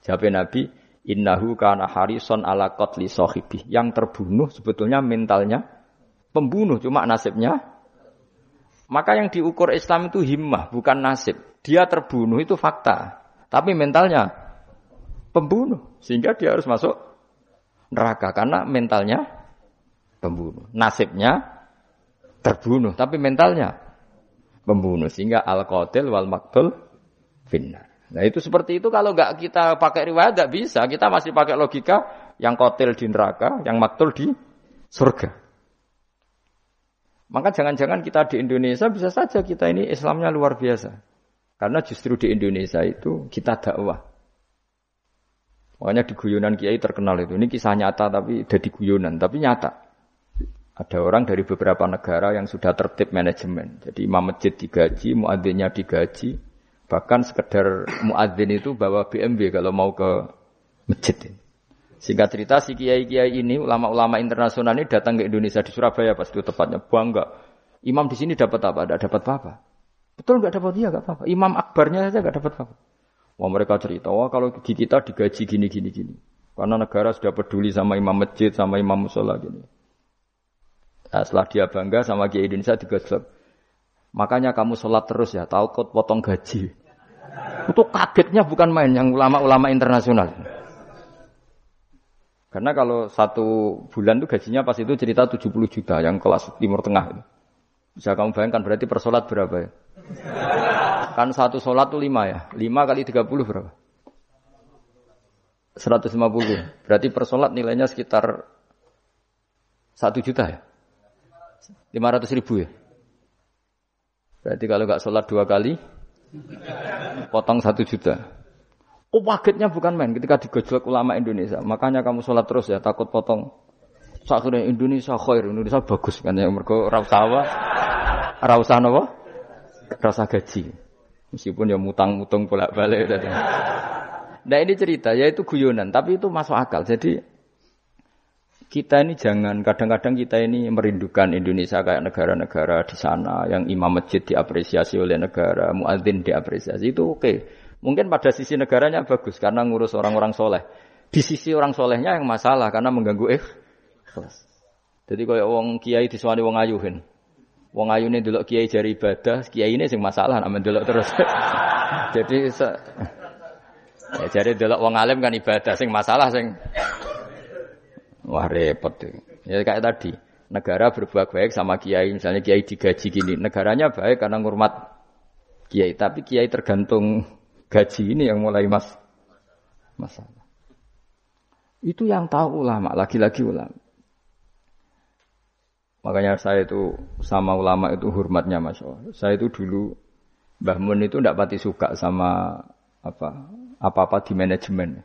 Jawab Nabi, Innahu kana harison ala qatli sahibi. Yang terbunuh sebetulnya mentalnya pembunuh, cuma nasibnya. Maka yang diukur Islam itu himmah, bukan nasib. Dia terbunuh itu fakta. Tapi mentalnya pembunuh. Sehingga dia harus masuk neraka. Karena mentalnya pembunuh. Nasibnya terbunuh. Tapi mentalnya pembunuh. Sehingga al-qatil wal maktul finnar. Nah itu seperti itu kalau nggak kita pakai riwayat nggak bisa. Kita masih pakai logika yang kotil di neraka, yang maktul di surga. Maka jangan-jangan kita di Indonesia bisa saja kita ini Islamnya luar biasa. Karena justru di Indonesia itu kita dakwah. Makanya di guyonan kiai terkenal itu. Ini kisah nyata tapi jadi guyonan, tapi nyata. Ada orang dari beberapa negara yang sudah tertib manajemen. Jadi imam masjid digaji, muadzinnya digaji, Bahkan sekedar muadzin itu bawa BMW kalau mau ke masjid. Singkat cerita si kiai-kiai ini ulama-ulama internasional ini datang ke Indonesia di Surabaya pas itu tepatnya bangga. Imam di sini dapat apa? Tidak dapat apa-apa. Betul nggak dapat dia nggak apa-apa. Imam akbarnya saja nggak dapat apa-apa. Wah mereka cerita, wah kalau di kita digaji gini gini gini. Karena negara sudah peduli sama imam masjid, sama imam musola gini. Nah, setelah dia bangga sama kiai Indonesia digaji Makanya kamu sholat terus ya, tahu kot potong gaji. Itu kagetnya bukan main yang ulama-ulama internasional. Karena kalau satu bulan itu gajinya pas itu cerita 70 juta yang kelas timur tengah. Bisa kamu bayangkan berarti per sholat berapa ya? Kan satu sholat itu lima ya. Lima kali 30 berapa? 150. Berarti per sholat nilainya sekitar satu juta ya? 500 ribu ya? Berarti kalau nggak sholat dua kali, potong satu juta. Oh pagetnya bukan main ketika digojlok ulama Indonesia. Makanya kamu sholat terus ya, takut potong. Sakurnya Indonesia khair, Indonesia bagus kan ya. Mereka rausawa, rausa apa? Rasa gaji. Meskipun ya mutang-mutang bolak-balik. Nah ini cerita, ya itu guyonan, tapi itu masuk akal. Jadi kita ini jangan kadang-kadang kita ini merindukan Indonesia kayak negara-negara di sana yang imam masjid diapresiasi oleh negara, muadzin diapresiasi itu oke. Okay. Mungkin pada sisi negaranya bagus karena ngurus orang-orang soleh. Di sisi orang solehnya yang masalah karena mengganggu ikhlas. Jadi kalau wong kiai disuani wong ayuhin. Wong ayu ini dulu kiai jari ibadah, kiai ini sing masalah, aman dulu terus. Jadi Ya jadi delok wong alim kan ibadah sing masalah sing wah repot. Ya kayak tadi, negara berbuat baik sama kiai, misalnya kiai digaji gini, negaranya baik karena ngurmat kiai, tapi kiai tergantung gaji ini yang mulai mas masalah. Itu yang tahu ulama, lagi-lagi ulama. Makanya saya itu sama ulama itu hormatnya mas. Saya itu dulu Mbah Mun itu tidak pati suka sama apa apa-apa di manajemen.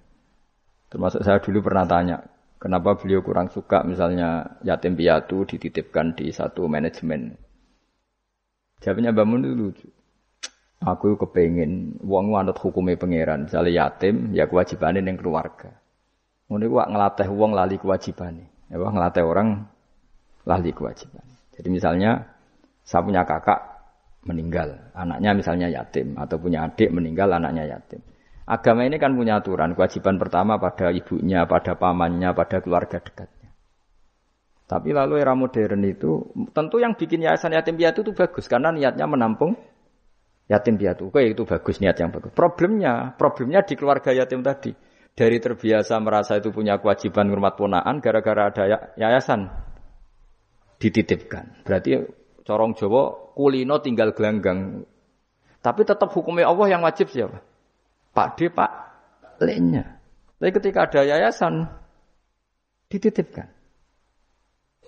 Termasuk saya dulu pernah tanya, kenapa beliau kurang suka misalnya yatim piatu dititipkan di satu manajemen. Jawabnya Mbak Mun itu lucu. Aku kepengen wong anut hukumnya pangeran, misalnya yatim ya kewajibannya yang keluarga. Ngono iku ngelatih wong lali kewajibannya. Ya ngelatih orang lali kewajiban. Jadi misalnya saya punya kakak meninggal, anaknya misalnya yatim atau punya adik meninggal anaknya yatim. Agama ini kan punya aturan, kewajiban pertama pada ibunya, pada pamannya, pada keluarga dekatnya. Tapi lalu era modern itu, tentu yang bikin yayasan yatim piatu itu bagus, karena niatnya menampung yatim piatu. Oke, itu bagus, niat yang bagus. Problemnya, problemnya di keluarga yatim tadi. Dari terbiasa merasa itu punya kewajiban hormat ponaan, gara-gara ada ya, yayasan dititipkan. Berarti corong Jawa kulino tinggal gelanggang. Tapi tetap hukumnya Allah yang wajib siapa? Pak D, Pak L-nya. Tapi ketika ada yayasan, dititipkan.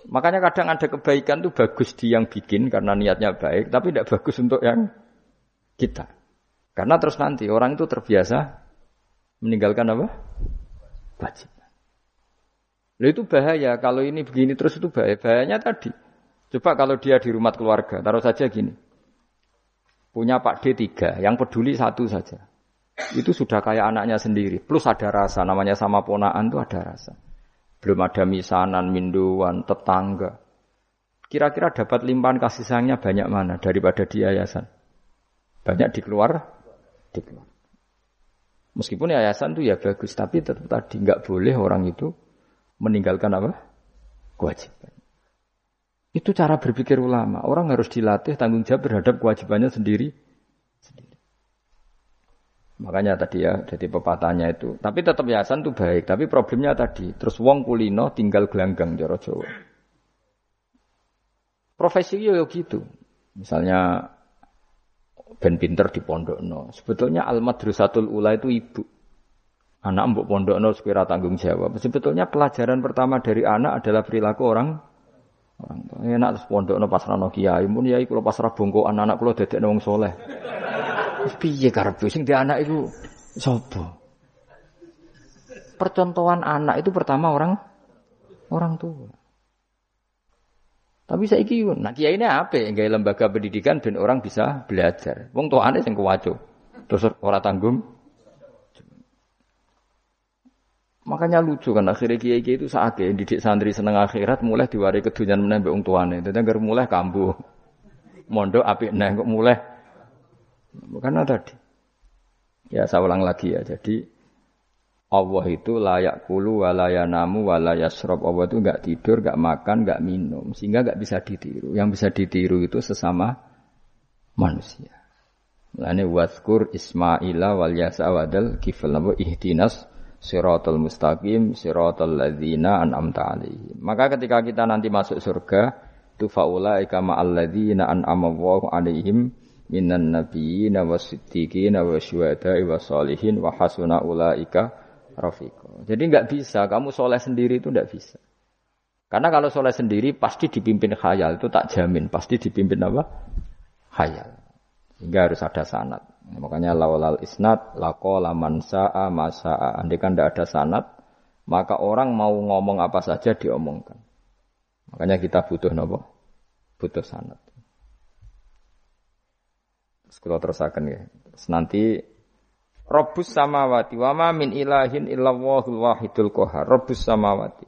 Makanya kadang ada kebaikan itu bagus di yang bikin karena niatnya baik, tapi tidak bagus untuk yang kita. Karena terus nanti orang itu terbiasa meninggalkan apa? Wajib. Lalu itu bahaya. Kalau ini begini terus itu bahaya. Bahayanya tadi. Coba kalau dia di rumah keluarga, taruh saja gini. Punya Pak D tiga, yang peduli satu saja itu sudah kayak anaknya sendiri. Plus ada rasa, namanya sama ponaan itu ada rasa. Belum ada misanan, minduan, tetangga. Kira-kira dapat limpahan kasih sayangnya banyak mana daripada di yayasan? Banyak di keluar, di keluar. Meskipun yayasan itu ya bagus, tapi tetap tadi nggak boleh orang itu meninggalkan apa? Kewajiban. Itu cara berpikir ulama. Orang harus dilatih tanggung jawab terhadap kewajibannya sendiri Makanya tadi ya, jadi pepatahnya itu. Tapi tetap yayasan itu baik. Tapi problemnya tadi, terus wong kulino tinggal gelanggang jaro Jawa. Profesi yo gitu. Misalnya ben pinter di pondok no. Sebetulnya al madrasatul ula itu ibu. Anak mbok pondok no sekira tanggung jawab. Sebetulnya pelajaran pertama dari anak adalah perilaku orang orang tua. Enak terus pondok no pas rano kiai pun ya iku pas rabongko anak-anak kula dedek wong soleh. Piye karepe sing di anak itu sapa? Percontohan anak itu pertama orang orang tua. Tapi saya iki nah kiai ini apa? Gaya lembaga pendidikan dan orang bisa belajar. Wong tuane sing kuwaco. Terus ora tanggung. Makanya lucu kan akhirnya kiai kiai itu saat didik santri seneng akhirat mulai diwari kedunian menembak wong tuane. Dadi mulai kambuh. Mondok apik nah kok mulai karena tadi. Ya saya ulang lagi ya. Jadi Allah itu layak kulu walaya namu walaya srob. Allah itu nggak tidur, nggak makan, nggak minum, sehingga nggak bisa ditiru. Yang bisa ditiru itu sesama manusia. Lani waskur Ismaila wal yasa wadal nabu ihtinas siratul mustaqim siratul ladzina an'amta alaihim. Maka ketika kita nanti masuk surga, tu faulaika ma'al ladzina an'ama alaihim minan nabiyina wasiddiqina wasyuhada'i wasolihin wa hasuna ulaika rafiqa. Jadi nggak bisa, kamu soleh sendiri itu nggak bisa. Karena kalau soleh sendiri pasti dipimpin khayal itu tak jamin, pasti dipimpin apa? Khayal. Sehingga harus ada sanat. Makanya lawalal isnad laqala man sa'a masa'a. Andai kan tidak ada sanat, maka orang mau ngomong apa saja diomongkan. Makanya kita butuh nopo? Butuh sanat. Kalau terusakan ya. Nanti Robus samawati wa ma min ilahin illallahul wahidul qahar. Robus samawati.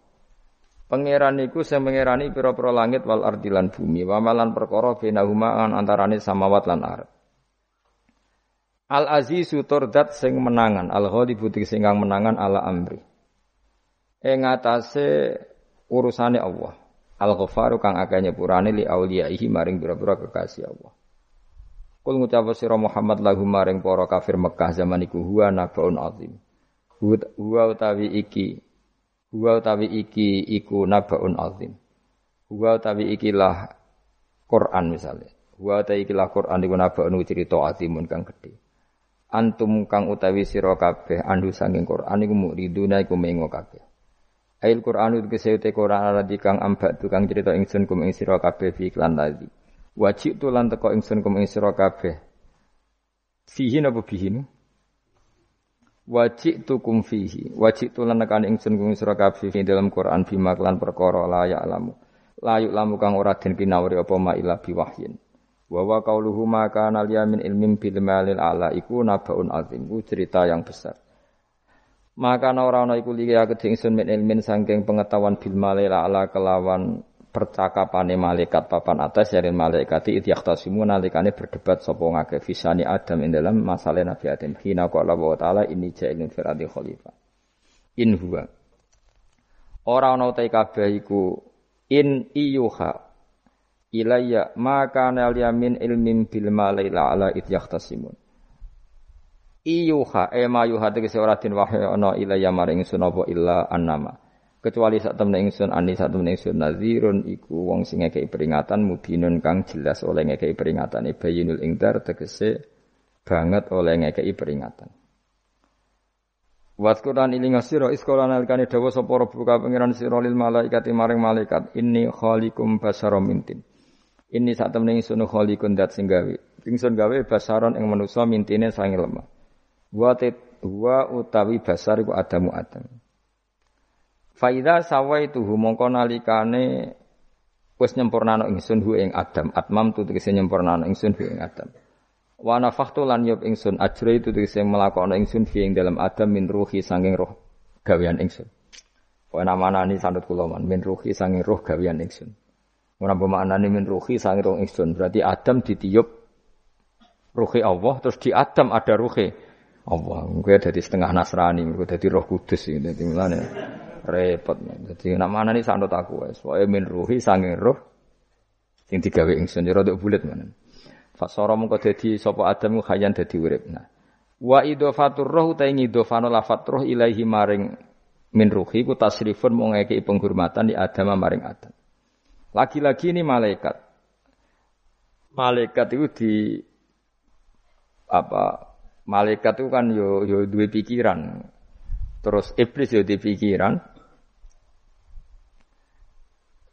Pangeran iku sing pangerani pira-pira langit wal ardi lan bumi wa malan perkara bainahuma an antarane samawat lan ardh. Al azizu turdat sing menangan, al ghalibu sing kang menangan ala amri. Ing atase urusane Allah. Al ghafaru kang akeh nyepurane li auliyaihi maring pira-pira kekasih Allah. Kul ngucap sira Muhammad lahum maring para kafir Mekah zaman iku huwa nabaun azim. Huwa utawi iki huwa utawi iki iku nabaun azim. Huwa utawi ikilah Quran misalnya. Huwa utawi ikilah Quran iku nabaun cerita azimun kang gedhe. Antum kang utawi sira kabeh andu sanging Quran iku muriduna iku mengo kabeh. Ail Quran itu kesehute Quran ala kang ambak tukang cerita ingsun kum ing sira kabeh fi iklan tadi. Wajib tu lan teko ingsun kum ing sira kabeh. Fihi napa bihi? Wajib tu kum fihi. Wajib tu lan nekan ingsun kum sira kabeh fi dalam Quran bima klan perkara la ya alamu. Layuk lamu kang ora den kinawari apa ma ila biwahyin. Wa wa qauluhu ma kana min ilmin bil malil ala iku nabaun azim. Ku cerita yang besar. Maka ora ana iku liya kedhe ingsun min ilmin saking pengetahuan bil malil ala kelawan percakapane malaikat papan atas dari malaikat itu yaktasimu nalikane berdebat sapa ngake fisani Adam ing dalam masalah Nabi Adam. Hina qala wa taala ini ja'ilun fil ardi khalifah in huwa. Ora ana utai kabeh iku in iyuha ilayya maka yamin ilmin bil malaila ala it yaktasimun iyuha e ma yuha tegese ora den wahyu ana ilayya maring sunapa illa annama kecuali saat temen ingsun ani saat temen ingsun. Nazirun iku wong sing ngekei peringatan mubinun kang jelas oleh ngekei peringatan. Bayinul ingdar tegese banget oleh ngekei peringatan. Waskuran ilinga sira iskola nalikane dawa sapa rabbuka pangeran sira lil malaikati maring malaikat inni khaliqum basaram mintin Ini saat temen ingsun khaliqun dat sing gawe. Ingsun gawe basaron ing manusa mintine sange lemah. Wa wa utawi basar iku adamu adam Faida sawaituhu mongko nalikane wis nyempurnano ingsun hu ing Adam. Atmam tu tegese nyempurnano ingsun hu ing Adam. Wa nafakhtu lan yop ingsun ajra itu tegese melakono ingsun fi ing dalam Adam min ruhi sanging roh gawean ingsun. Wa namanani sandut kula man min ruhi sanging roh gawean ingsun. Ora bermaknane min ruhi sanging roh ingsun. Berarti Adam ditiup ruhi Allah terus di Adam ada ruhi Allah. Gue jadi setengah Nasrani, gue jadi Roh Kudus ini, jadi mulane repot. Jadi nak mana nih sanut aku wes. Wae min ruhi sanging roh sing digawe ingsun ya rada bulet mana. Fasara mengko dadi sapa Adam ku khayan dadi urip. Nah. Wa idhofatur roh ta ing idhofano lafat roh ilahi maring min ruhi ku tasrifun mau ngekei penghormatan di Adam maring Adam. Lagi-lagi ini malaikat. Malaikat itu di apa malaikat itu kan yo yo dua pikiran. Terus iblis yo di pikiran,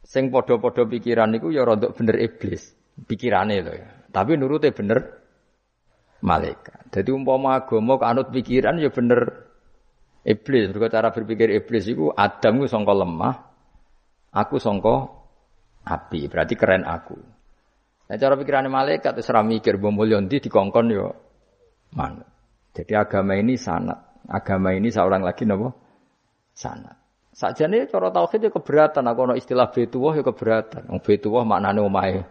Sing padha-padha pikiran niku ya rada bener iblis, pikirane lho ya. Tapi nurute bener malaikat. Jadi umpama agama kanut pikiran ya bener iblis. Mergo cara berpikir iblis iku Adam ku sangka lemah, aku sangka api. Berarti keren aku. Nah cara pikirannya malaikat wis mikir mbok mulya ndi dikongkon yo mana. Jadi agama ini sanat. Agama ini seorang lagi napa? Sanat. Sakjane cara tauhid ya keberatan, aku ana istilah Baitullah ya keberatan. Wong Baitullah maknane omahe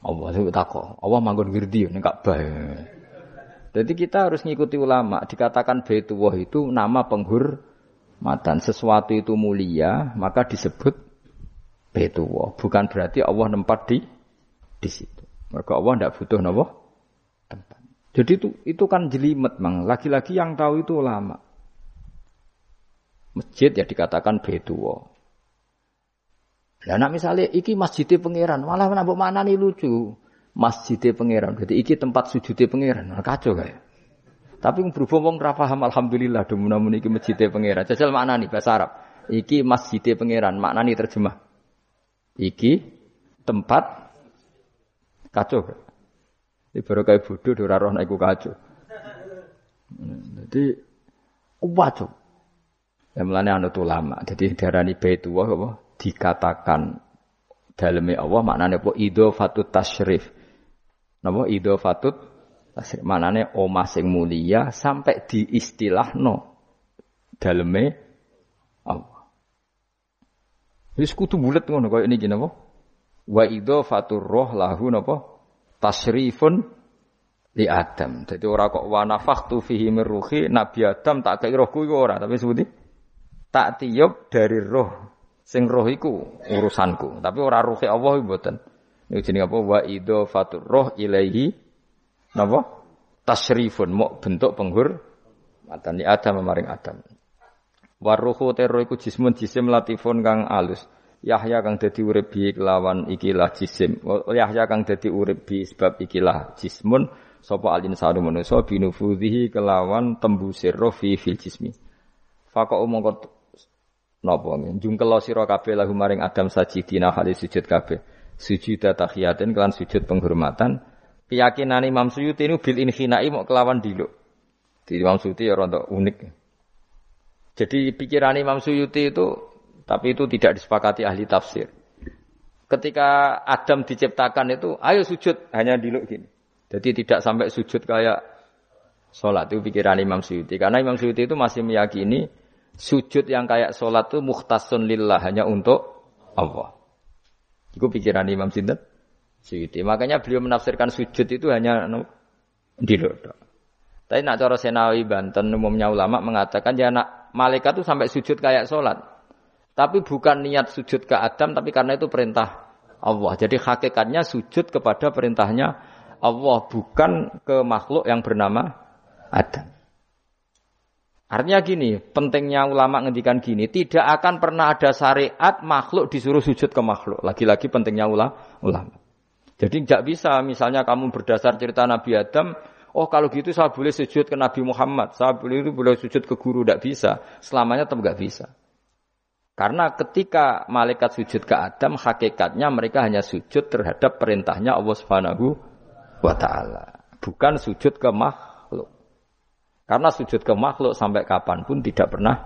Allah itu takok. Allah manggon wirdi ning Ka'bah. Jadi kita harus ngikuti ulama. Dikatakan Baitullah itu nama penghormatan. Sesuatu itu mulia, maka disebut Baitullah. Bukan berarti Allah nempat di di situ. Maka Allah tidak butuh napa tempat. Jadi itu itu kan jelimet, mang. Lagi-lagi yang tahu itu ulama. Masjid ya dikatakan betuwa. Lah nak iki masjidnya pangeran, malah nambah mana nih lucu. Masjidnya pangeran, jadi iki tempat sujudnya pangeran, nah, kacau kayak. Tapi berhubung wong ra paham alhamdulillah demun iki masjidnya pangeran. Jajal mana nih bahasa Arab. Iki masjidnya pangeran, makna nih terjemah. Iki tempat kacau. Ini baru kayak bodoh, ora roh iku kacau. Jadi kacau. Ya mulane anut ulama. Jadi darani baitullah apa dikatakan daleme Allah maknane apa idhofatut tasyrif. Napa idhofatut tasyrif maknane omah sing mulia sampai diistilahno daleme Allah. Wis kudu bulet ngono kaya niki napa? Wa idhofatur roh lahu napa? Tasrifun li Adam. Jadi ora kok wa nafakhtu fihi min ruhi Nabi Adam tak kei rohku iku ora, tapi sebuti tak tiup dari roh sing roh iku urusanku tapi ora rohe Allah mboten niku jenenge apa wa idhofatur roh ilaihi napa? Tasrifun mok bentuk penghur matan li Adam maring Adam. Waruhu tero iku jismun jisim latifun kang alus. Yahya kang dadi urip bi kelawan ikilah jisim. Yahya kang dadi urip bi sebab ikilah jismun sapa alin sadu manusa binufudhihi kelawan tembusir roh fi fil jismi. Faqa'u mongko napa jungkel sira kabeh lahu maring Adam sajidina hale sujud kabeh. Sujud tahiyatin kelan sujud penghormatan keyakinan Imam Suyuti ini bil inhinai mau kelawan diluk. Di Imam Suyuti ya rontok unik. Jadi pikiran Imam Suyuti itu tapi itu tidak disepakati ahli tafsir. Ketika Adam diciptakan itu, ayo sujud hanya diluk gini. Jadi tidak sampai sujud kayak sholat itu pikiran Imam Suyuti. Karena Imam Suyuti itu masih meyakini sujud yang kayak sholat itu muhtasun lillah hanya untuk Allah. Itu pikiran Imam Sinten Suyuti. Makanya beliau menafsirkan sujud itu hanya di dodo. Tapi nak cara Senawi Banten umumnya ulama mengatakan ya nak malaikat itu sampai sujud kayak sholat. Tapi bukan niat sujud ke Adam, tapi karena itu perintah Allah. Jadi hakikatnya sujud kepada perintahnya Allah, bukan ke makhluk yang bernama Adam. Artinya gini, pentingnya ulama ngendikan gini, tidak akan pernah ada syariat makhluk disuruh sujud ke makhluk. Lagi-lagi pentingnya ulama. Jadi nggak bisa misalnya kamu berdasar cerita Nabi Adam, oh kalau gitu saya boleh sujud ke Nabi Muhammad, saya boleh boleh sujud ke guru, tidak bisa. Selamanya tetap nggak bisa. Karena ketika malaikat sujud ke Adam, hakikatnya mereka hanya sujud terhadap perintahnya Allah Subhanahu wa taala, bukan sujud ke makhluk. Karena sujud ke makhluk sampai kapan pun tidak pernah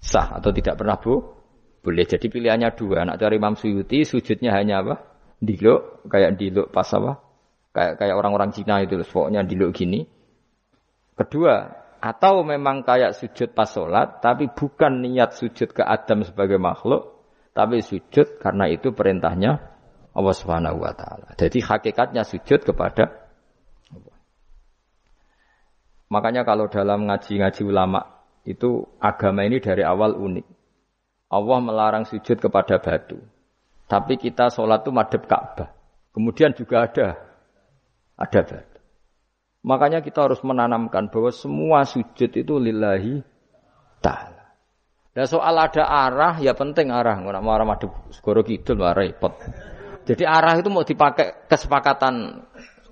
sah atau tidak pernah bu boleh. Jadi pilihannya dua. Anak dari Imam Suyuti sujudnya hanya apa? diluk kayak diluk pas apa kayak kayak orang-orang Cina itu pokoknya diluk gini kedua atau memang kayak sujud pas sholat tapi bukan niat sujud ke Adam sebagai makhluk tapi sujud karena itu perintahnya Allah Subhanahu wa taala. Jadi hakikatnya sujud kepada. Makanya kalau dalam ngaji-ngaji ulama itu agama ini dari awal unik. Allah melarang sujud kepada batu. Tapi kita sholat itu madep Ka'bah. Kemudian juga ada ada batu. Makanya kita harus menanamkan bahwa semua sujud itu lillahi ta'ala. Dan soal ada arah, ya penting arah. Nggak mau arah madep segoro kidul, repot. Jadi arah itu mau dipakai kesepakatan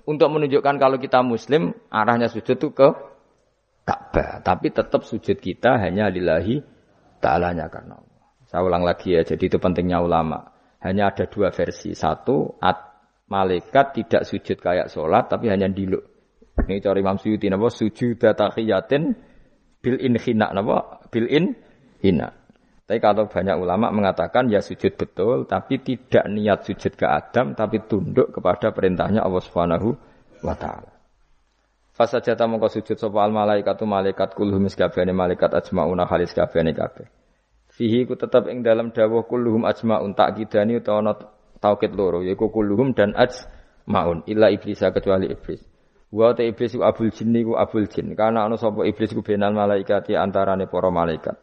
untuk menunjukkan kalau kita muslim, arahnya sujud itu ke Ka'bah. Tapi tetap sujud kita hanya lillahi ta'alanya karena Allah. Saya ulang lagi ya, jadi itu pentingnya ulama. Hanya ada dua versi. Satu, at, malaikat tidak sujud kayak sholat, tapi hanya diluk. Ini cari Imam Suyuti? Sujud tahiyatin bil in hina, napa? Bil in hina. Tapi kalau banyak ulama mengatakan ya sujud betul, tapi tidak niat sujud ke Adam, tapi tunduk kepada perintahnya Allah Subhanahu wa taala. Fasajata mongko sujud sapa al malaikatu malaikat kulhum sakabehane malaikat ajmauna khalis kabehane kabeh. Fihi ku tetap ing dalam dawuh kulluhum ajmaun kidani utawa ana taukid loro yaiku kulluhum dan ajmaun illa iblis kecuali iblis. Wa ta iblis ku abul jinni ku abul jin. Karena ana sapa iblis ku benal malaikat antarane para malaikat.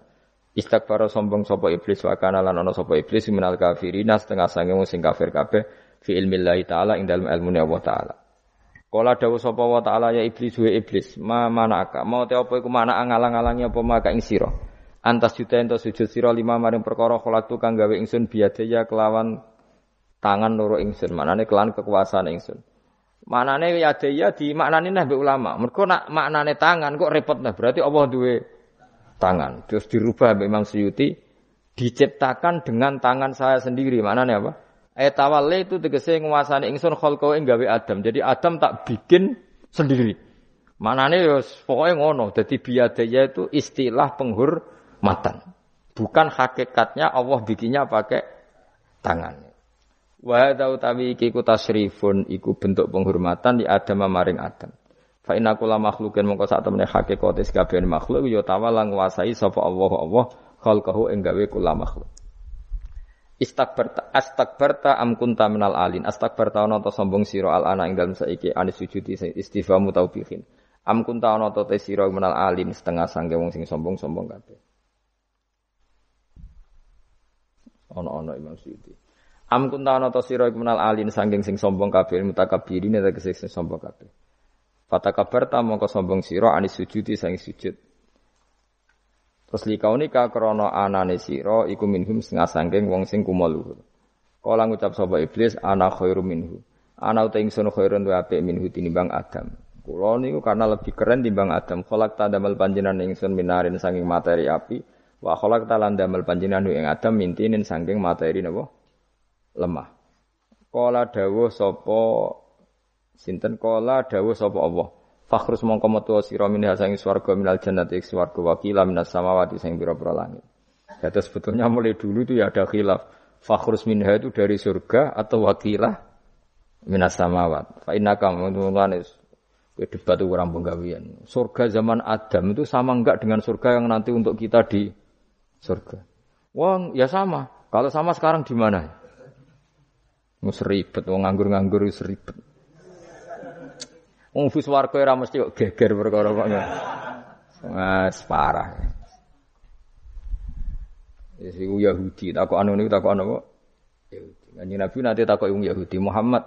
Istakbara sombong sapa iblis wa kana lan ana sapa iblis minal kafirina setengah sange sing kafir kabeh fi ilmillahi taala ing dalem ilmune Allah taala. Kala dawuh sapa wa taala ya iblis wa iblis ma manaka mau te apa iku mana ngalang-alangi apa maka ing sira? Antas juta ento sujud sira lima maring perkara kholak kang gawe ingsun biadaya kelawan tangan loro ingsun. Manane kelawan kekuasaan ingsun. Manane yadaya di maknane nah ulama. Mergo nak maknane tangan kok repot nah berarti Allah duwe tangan. Terus dirubah Imam Suyuti diciptakan dengan tangan saya sendiri. Maknane apa Etawalle itu tegese nguasani ingsun kholqau ing gawe Adam. Jadi Adam tak bikin sendiri. Manane ya pokoknya ngono. Jadi biadaya itu istilah penghur matan. Bukan hakikatnya Allah bikinnya pakai tangan. Wa utawi iki ku tasrifun iku bentuk penghormatan di Adam maring Adam. Fa inna kula makhlukin mongko sak temene hakikat kabehane makhluk ya tawala nguasai sapa Allah Allah khalqahu ing gawe kula makhluk. Istakbarta astakbarta am kunta minal alin astakbarta ana ta sombong sira al ana ing dalem saiki anis sujudi istifamu taubihin am kunta ana ta te sira minal alin setengah sangge wong sing sombong-sombong kabeh Ono-ono Imam Suyuti. Am kunta ana ta sira iku menal alin sanging sing sombong kabeh mutakabbirin ta sing sombong kabeh. Fatakabarta mongko sombong sira anis sujudi sang sujud. Terus likaunika krana anane sira iku minhum setengah sangking wong sing kumo luhur. Kala ngucap sapa iblis ana khairu minhu. Ana uta ingsun khairun wa apik minhu tinimbang Adam. Kula niku karena lebih keren timbang Adam. Kholak tadamel panjenengan ingsun minarin saking materi api. Wa kholak talan damel panjenengan ing Adam mintinin saking materi napa? Lemah. Kala dawuh sapa Sinten kala dawuh sapa Allah. Fakhrus mongko metu sira min hasangi swarga minal jannati swarga wakila minas samawati sing pira-pira langit. Jadi sebetulnya mulai dulu itu ya ada khilaf. Fakhrus minha itu dari surga atau wakilah minas samawat. Fa innaka mulane debat kurang penggawian. Surga zaman Adam itu sama enggak dengan surga yang nanti untuk kita di surga? Wong ya sama. Kalau sama sekarang di mana? Mus ribet, wong nganggur-nganggur ribet. Wong bus warga ora mesti kok geger perkara kok. Mas parah. Ya sing Yahudi anu niku takok anu kok. Yahudi. Kanjeng Nabi nanti takok wong Yahudi Muhammad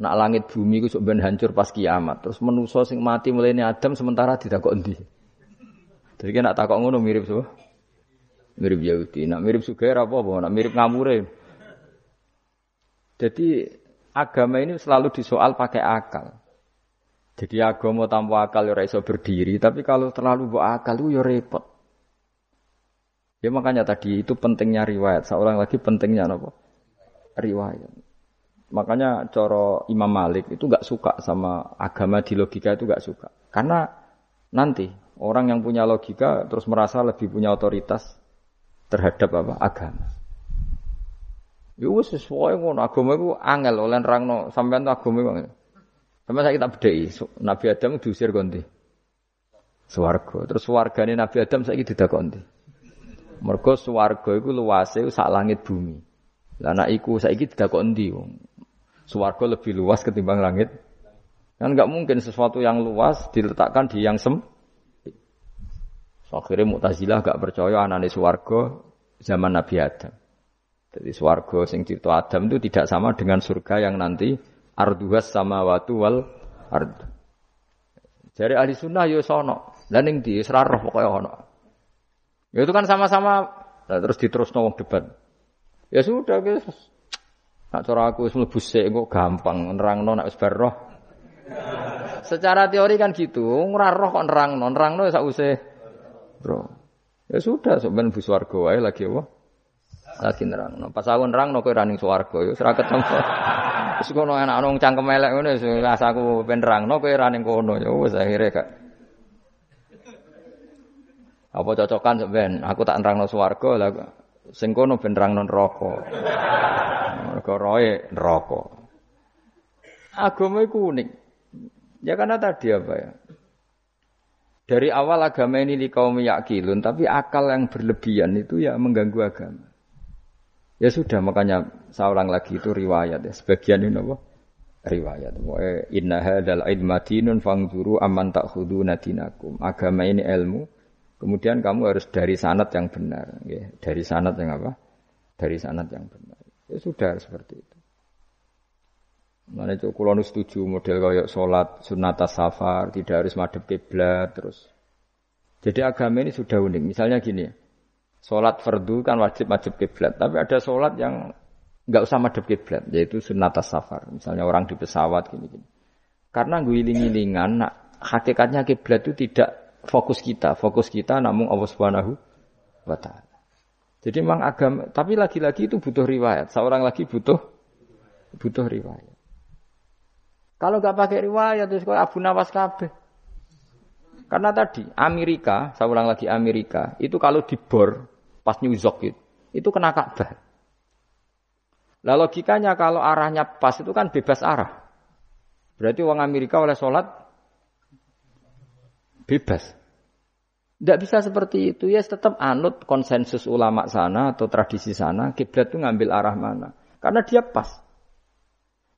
nak langit bumi ku sok ben hancur pas kiamat. Terus menusa sing mati mulai Adam sementara ditakok endi? Jadi kan nak takok ngono mirip so. Mirip Yahudi. Nak mirip Sugair apa apa? Nak mirip ngamure. Jadi agama ini selalu disoal pakai akal. Jadi agama tanpa akal ya iso berdiri, tapi kalau terlalu bawa akal itu ya repot. Ya makanya tadi itu pentingnya riwayat. Seorang lagi pentingnya apa? Riwayat. Makanya coro Imam Malik itu gak suka sama agama di logika itu gak suka. Karena nanti orang yang punya logika terus merasa lebih punya otoritas terhadap apa? Agama. Ya wis sesuai ngono agama itu angel oleh nerangno sampean agama itu sama saya kita bedai, Nabi Adam diusir konti. Suwargo. Terus suwargane Nabi Adam saya tidak konti. Mergo suwargo itu luasnya sak langit bumi. Lah anak iku saiki tidak konti. Suwargo lebih luas ketimbang langit. Kan nggak mungkin sesuatu yang luas diletakkan di yang sem. Akhirnya Mu'tazilah gak percaya anane suwargo zaman Nabi Adam. Jadi suwargo sing cerita Adam itu tidak sama dengan surga yang nanti arduhas sama watu wal ard. Jadi ahli sunnah yo sono, dan yang di serarah pokoknya ono. Ya itu kan sama-sama, nah, terus diterus wong debat. Ya sudah guys. Nak cara aku wis mlebu kok gampang nerangno nek wis roh. Secara teori kan gitu, ora roh kok nerangno, nerangno sak usih bro. Ya sudah, sebenarnya bu swarga wae lagi apa? Lagi nerangno. Pas aku nerangno kowe ra ning swarga ya ora ketemu. Wis kono enak nang cangkem elek ngono wis asaku ben nerangno kowe ra ning kono ya wis akhire gak. Apa cocokan ben aku tak nerangno swarga lah sing kono ben nerangno neraka. Mergo roe neraka. Agama iku unik. Ya karena tadi apa ya? Dari awal agama ini di kaum yakilun, tapi akal yang berlebihan itu ya mengganggu agama. Ya sudah makanya seorang lagi itu riwayat ya. Sebagian ini apa? Riwayat. Wa inna hadzal ilma dinun fangzuru amman ta'khuduna dinakum. Agama ini ilmu. Kemudian kamu harus dari sanat yang benar, ya. Dari sanat yang apa? Dari sanat yang benar. Ya sudah seperti itu. Mana itu kalau setuju model kayak sholat sunat safar tidak harus madep kiblat terus. Jadi agama ini sudah unik. Misalnya gini, Sholat fardu kan wajib wajib kiblat, tapi ada sholat yang nggak usah madhep kiblat, yaitu sunat safar. Misalnya orang di pesawat gini-gini. Karena guling-gilingan, nah, hakikatnya kiblat itu tidak fokus kita, fokus kita namun Allah Subhanahu wa taala. Jadi memang agama, tapi lagi-lagi itu butuh riwayat. Seorang lagi butuh butuh riwayat. Kalau nggak pakai riwayat terus kok Abu Nawas kabeh. Karena tadi Amerika, saya ulang lagi Amerika, itu kalau dibor pas New York itu, kena Ka'bah. Lah logikanya kalau arahnya pas itu kan bebas arah. Berarti uang Amerika oleh sholat bebas. Tidak bisa seperti itu ya tetap anut konsensus ulama sana atau tradisi sana kiblat itu ngambil arah mana karena dia pas.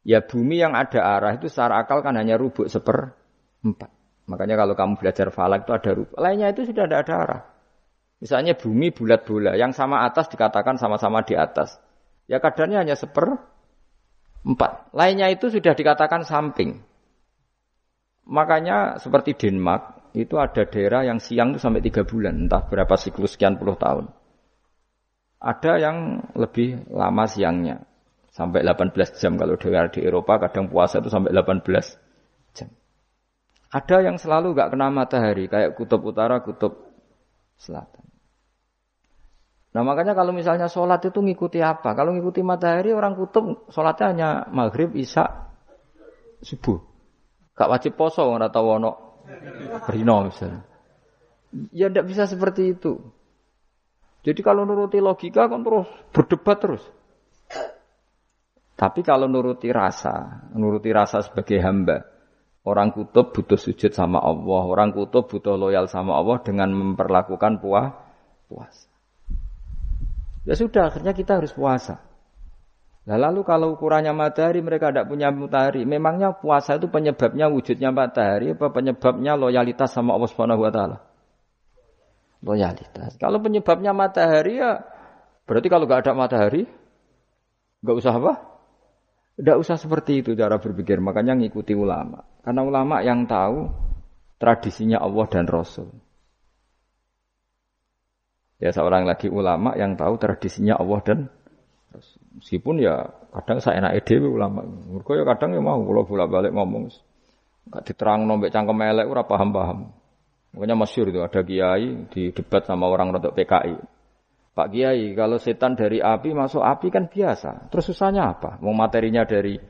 Ya bumi yang ada arah itu secara akal kan hanya rubuk seper empat. Makanya kalau kamu belajar falak itu ada rubuk. Lainnya itu sudah tidak ada arah. Misalnya bumi bulat bola, yang sama atas dikatakan sama-sama di atas. Ya kadarnya hanya seper empat. Lainnya itu sudah dikatakan samping. Makanya seperti Denmark itu ada daerah yang siang itu sampai tiga bulan, entah berapa siklus sekian puluh tahun. Ada yang lebih lama siangnya, sampai 18 jam kalau daerah di Eropa kadang puasa itu sampai 18 jam. Ada yang selalu nggak kena matahari kayak kutub utara, kutub selatan. Nah makanya kalau misalnya sholat itu ngikuti apa? Kalau ngikuti matahari orang kutub sholatnya hanya maghrib, isya, subuh. Gak wajib poso orang tahu ono rino misalnya. Ya tidak bisa seperti itu. Jadi kalau nuruti logika kan terus berdebat terus. Tapi kalau nuruti rasa, nuruti rasa sebagai hamba, orang kutub butuh sujud sama Allah, orang kutub butuh loyal sama Allah dengan memperlakukan puah, puasa. Ya sudah, akhirnya kita harus puasa. Nah, lalu kalau ukurannya matahari mereka tidak punya matahari, memangnya puasa itu penyebabnya wujudnya matahari apa penyebabnya loyalitas sama Allah Subhanahu wa taala? Loyalitas. Kalau penyebabnya matahari ya berarti kalau nggak ada matahari nggak usah apa? Tidak usah seperti itu cara berpikir. Makanya ngikuti ulama. Karena ulama yang tahu tradisinya Allah dan Rasul. Ya seorang lagi ulama yang tahu tradisinya Allah dan meskipun ya kadang saya enak ide ulama. Mereka ya kadang ya mau kalau bolak-balik ngomong. Gak diterang nombek cangkem elek ora paham-paham. Makanya masyur itu ada kiai di debat sama orang rotok PKI. Pak Kiai, kalau setan dari api masuk api kan biasa. Terus susahnya apa? Mau materinya dari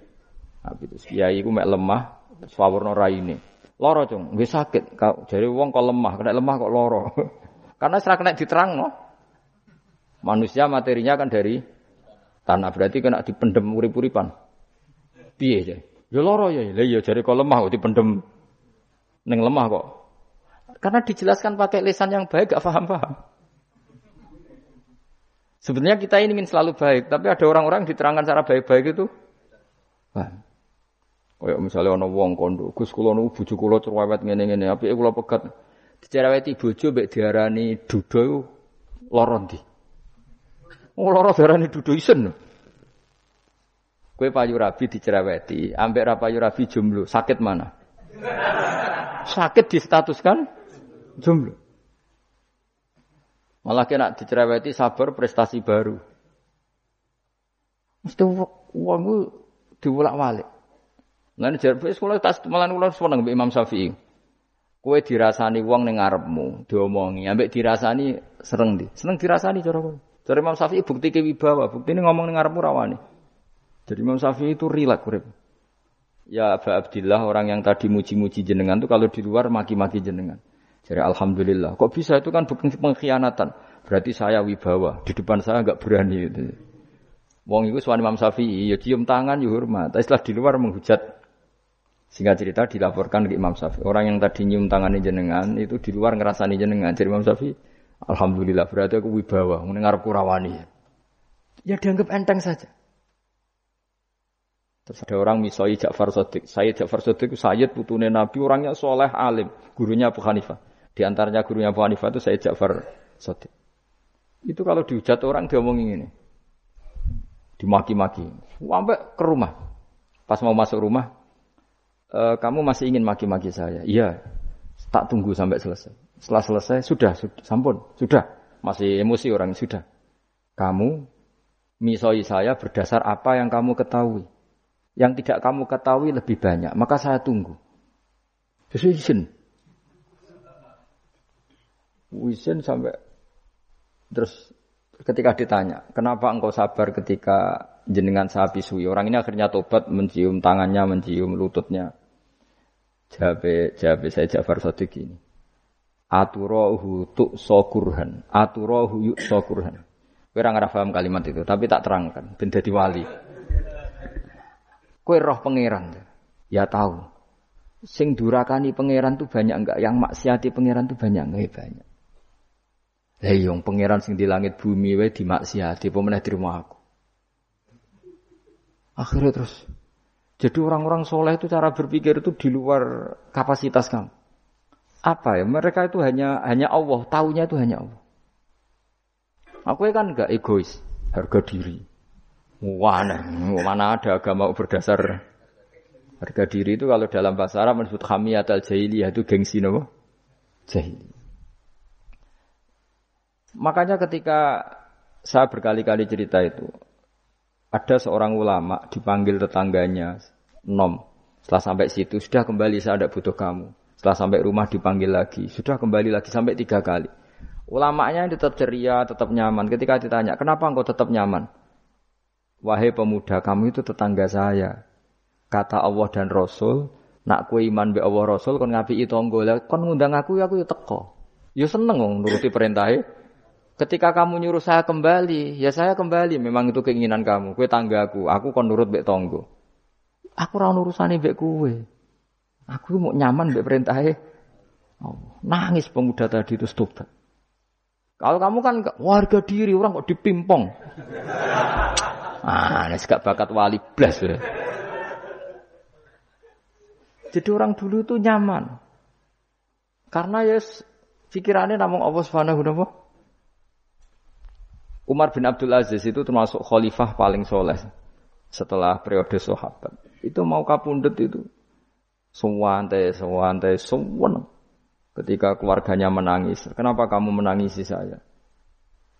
api itu. Kiai ku mek lemah, swawarna raine. Loro cung, nggih sakit. Jadi wong kok lemah, kena lemah kok loro. Karena serak kena diterang no. Manusia materinya kan dari tanah berarti kena dipendem urip-uripan. Piye ya? Ya loro ya, lah ya jare kok lemah kok dipendem ning lemah kok. Karena dijelaskan pakai lisan yang baik gak paham-paham. Sebenarnya kita ini ingin selalu baik, tapi ada orang-orang diterangkan cara baik-baik itu. Wah. Kayak misalnya ana wong kondo, Gus kula niku bojo kula cerewet ngene-ngene, apike kula pegat Dicereweti bojo mbek diarani iku lara ndi? Oh lara diarani duda isen. Kowe payu rabi dicereweti, ambek ra payu rabi jomblo, sakit mana? sakit distatuskan jomblo. Malah kena dicereweti sabar prestasi baru. Mesti wong diwolak-walik. Lan jarbe sekolah tas malan kula seneng Imam Syafi'i. Kue dirasani wong ning ngarepmu, diomongi, ambek dirasani sereng di. Seneng dirasani cara kowe. Cara Imam Syafi'i bukti ke wibawa, bukti ini ngomong ning ngarepmu rawani. Jadi Imam Syafi'i itu rilek urip. Ya Abu Abdillah orang yang tadi muji-muji jenengan tuh kalau di luar maki-maki jenengan. Jadi alhamdulillah. Kok bisa itu kan bukti pengkhianatan. Berarti saya wibawa. Di depan saya nggak berani itu. Wong itu suami Imam Syafi'i, ya cium tangan, ya hormat. Tapi setelah di luar menghujat Singkat cerita dilaporkan ke Imam Syafi'i. Orang yang tadi nyium tangannya jenengan itu di luar ngerasani jenengan. Jadi Imam Syafi'i, Alhamdulillah berarti aku wibawa, mendengar kurawani. Ya dianggap enteng saja. Terus ada orang misoi Ja'far Sodik. Saya Ja'far itu Sayyid putune Nabi, orangnya soleh alim. Gurunya Abu Hanifah. Di antaranya gurunya Abu Hanifah itu saya Ja'far Sodik. Itu kalau dihujat orang dia ngomongin ini. Dimaki-maki. Sampai ke rumah. Pas mau masuk rumah, e, kamu masih ingin maki-maki saya? Iya. Tak tunggu sampai selesai. Setelah selesai, sudah, sudah, sampun, sudah. Masih emosi orang, sudah. Kamu misoi saya berdasar apa yang kamu ketahui. Yang tidak kamu ketahui lebih banyak, maka saya tunggu. Sesuai izin. Izin sampai terus ketika ditanya, kenapa engkau sabar ketika jenengan saya pisui? Orang ini akhirnya tobat mencium tangannya, mencium lututnya. Jawab jawab saya Ja'far Sadiq ini. Aturahu tuk sokurhan. Aturahu yuk sokurhan. Kowe ora paham kalimat itu, tapi tak terangkan ben dadi wali. Roh pangeran. Ya tahu. Sing durakani pangeran tuh banyak enggak? Yang maksiati pangeran tuh banyak enggak? Ya banyak. Lah yang pangeran sing di langit bumi wae dimaksiati, apa meneh terima aku. Akhirnya terus jadi orang-orang soleh itu cara berpikir itu di luar kapasitas kamu. Apa ya? Mereka itu hanya hanya Allah, tahunya itu hanya Allah. Aku kan enggak egois, harga diri. Mana, mana ada agama berdasar Harga diri itu kalau dalam bahasa Arab disebut hamiyat al jahiliyah itu gengsi nopo? Jahiliyah. Makanya ketika saya berkali-kali cerita itu, ada seorang ulama dipanggil tetangganya, nom. Setelah sampai situ, sudah kembali saya tidak butuh kamu. Setelah sampai rumah dipanggil lagi, sudah kembali lagi sampai tiga kali. Ulamanya tetap ceria, tetap nyaman. Ketika ditanya, kenapa engkau tetap nyaman? Wahai pemuda, kamu itu tetangga saya. Kata Allah dan Rasul, nak kue iman be Allah Rasul kon ngapi itu kon ngundang aku ya aku teko. Ya seneng wong nuruti perintahnya. Ketika kamu nyuruh saya kembali, ya saya kembali. Memang itu keinginan kamu. Kue tanggaku, aku kon nurut be tonggo. Aku ora urusane mbek kue. Aku mau nyaman mbek perintahnya. Oh, nangis pemuda tadi itu stop. Kalau kamu kan warga diri orang kok dipimpong. Ah, ini gak bakat wali blas ya. Jadi orang dulu itu nyaman. Karena ya pikirannya namun Allah Subhanahu wa Umar bin Abdul Aziz itu termasuk khalifah paling soleh setelah periode sahabat. Itu mau kapundut itu. Suwante, suwante, suwante. Ketika keluarganya menangis, kenapa kamu menangisi saya?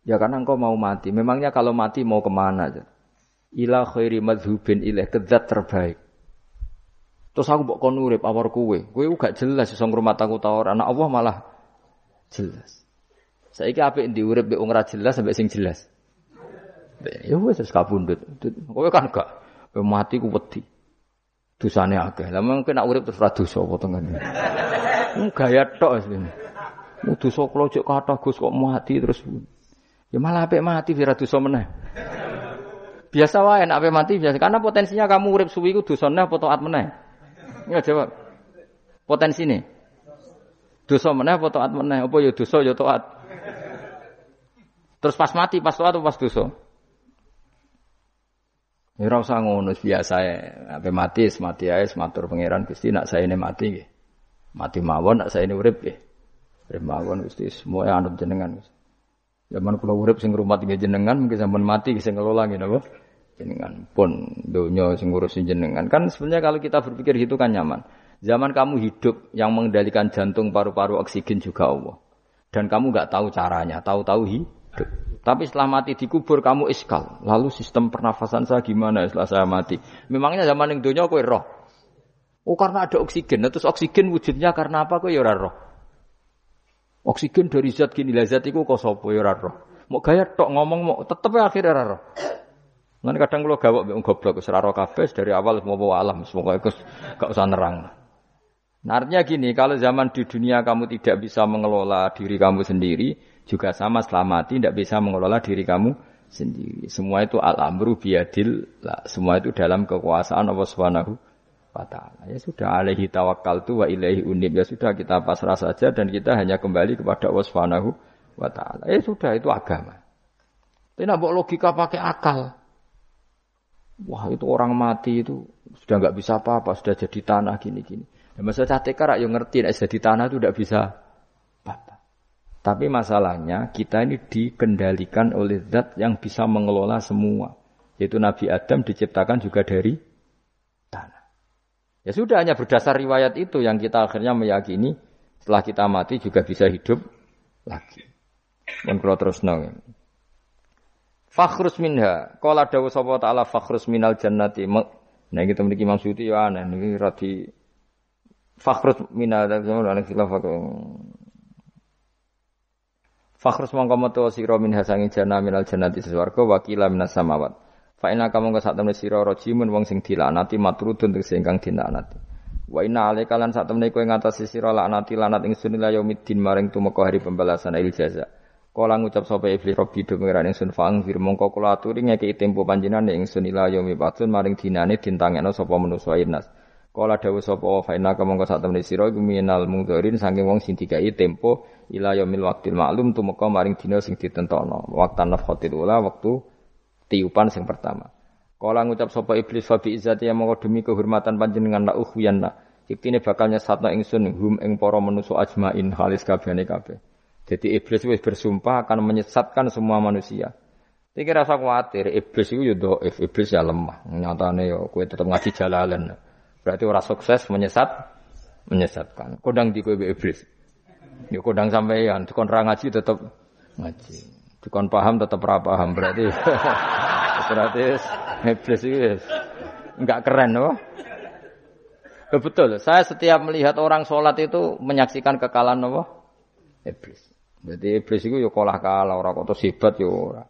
Ya karena engkau mau mati. Memangnya kalau mati mau ke mana aja? Ila khairi madhubin ilaih kezat terbaik. Terus aku mbok kon urip awar kowe. Kowe gak jelas iso ngrumat aku ta ora. Anak Allah malah jelas. Saiki apik ndi urip mbek ora jelas sampai sing jelas. Ya wis wis kabundut. Kowe kan gak mati ku wedi. Dosane akeh. Lah mungkin nek urip terus ra dosa apa tengene. Gaya tok sih. Dosa kula kathah Gus kok mati terus. Ya malah apik mati ora dosa meneh. Biasa wae nek apik mati biasa karena potensinya kamu urip suwi ku dosane apa taat meneh. Ya jawab. Potensi nih. Dosa meneh apa taat meneh? Apa ya dosa ya taat. Terus pas mati pas taat atau pas dosa? Ya ora usah ngono biasa ya. Ape mati, mati ae matur pangeran Gusti nak saya ini mati nggih. Mati mawon nak saya ini urip nggih. Urip mawon Gusti semua anut jenengan. Zaman kula urip sing ngrumat nggih jenengan mungkin sampean mati sing ngelola nggih napa? Jenengan pun donya sing ngurusin jenengan. Kan sebenarnya kalau kita berpikir gitu kan nyaman. Zaman kamu hidup yang mengendalikan jantung, paru-paru, oksigen juga Allah. Dan kamu nggak tahu caranya, tahu-tahu hidup. Tapi setelah mati dikubur kamu iskal. Lalu sistem pernafasan saya gimana setelah saya mati? Memangnya zaman yang dunia kue roh. Oh karena ada oksigen. Nah, terus oksigen wujudnya karena apa? Kau ya roh. Oksigen dari zat gini lah zat itu kok sopo ya roh. Mau gaya tok ngomong mau tetep ya akhirnya roh. Nanti kadang kalau mbek goblok ora kabeh dari awal mau bawa alam semoga itu gak usah nerang. Nah, artinya gini, kalau zaman di dunia kamu tidak bisa mengelola diri kamu sendiri, juga sama setelah mati tidak bisa mengelola diri kamu sendiri. Semua itu al-amru biadil, lah. semua itu dalam kekuasaan Allah Subhanahu wa taala. Ya sudah alaihi tawakkaltu wa ilaihi unib. Ya sudah kita pasrah saja dan kita hanya kembali kepada Allah Subhanahu wa taala. Ya sudah itu agama. Tidak bawa logika pakai akal. Wah itu orang mati itu sudah nggak bisa apa-apa, sudah jadi tanah gini-gini. Dan masa catekar yang ngerti, nek jadi tanah itu tidak bisa apa. Tapi masalahnya kita ini dikendalikan oleh zat yang bisa mengelola semua. Yaitu Nabi Adam diciptakan juga dari Ya sudah hanya berdasar riwayat itu yang kita akhirnya meyakini setelah kita mati juga bisa hidup lagi. Kalau terus nong. Fakhrus minha. Kalau ada sapa taala fakhrus minal jannati. Nah kita memiliki Imam Suyuti ya aneh ini rati fakhrus minal jannati khilaf Fakhrus mongko metu sira min hasangi jannah minal jannati wakila minas samawat. Fa inna kamu ka temne sira rajimun wong sing dilanati matrudun tegese ingkang dilanati. Wa inna alaika lan sak temne kowe ngatasi sira laknati lanat ingsun ila yaumiddin maring tumeka hari pembalasan il jaza. Kala ngucap sapa iblis robbi do pengiran ingsun fang fir mongko kula aturi ngeki tempo panjenengan ingsun ila yaumi batun maring dinane dintangekno sapa manusa inas. Kala dawuh sapa wa fa inna kamu ka sak temne sira iku minal mungdharin saking wong sing dikai tempo ila yaumil waqtil ma'lum tumeka maring dina sing ditentokno. Waqtan nafkhatil ula waktu tiupan sing pertama. Kala ngucap sapa iblis fa bi izzati ya mongko demi kehormatan panjenengan la ukhyanna. Iktine bakal nyesatno ingsun hum ing para manusa ajmain halis kabehane kabeh. Jadi iblis wis bersumpah akan menyesatkan semua manusia. Iki rasa kuatir, iblis itu ya dhaif, iblis ya lemah. Nyatane yo kowe tetep ngaji jalalan. Berarti orang sukses menyesat, menyesatkan. Kodang di kowe iblis. Ya kodang sampeyan, dikon ra ngaji tetep ngaji. Dikon paham tetep ra paham. Berarti berarti iblis itu enggak keren loh. Ya, betul, saya setiap melihat orang sholat itu menyaksikan kekalahan apa? Iblis. Berarti iblis itu ya kalah kalah, orang kok hebat ya ora.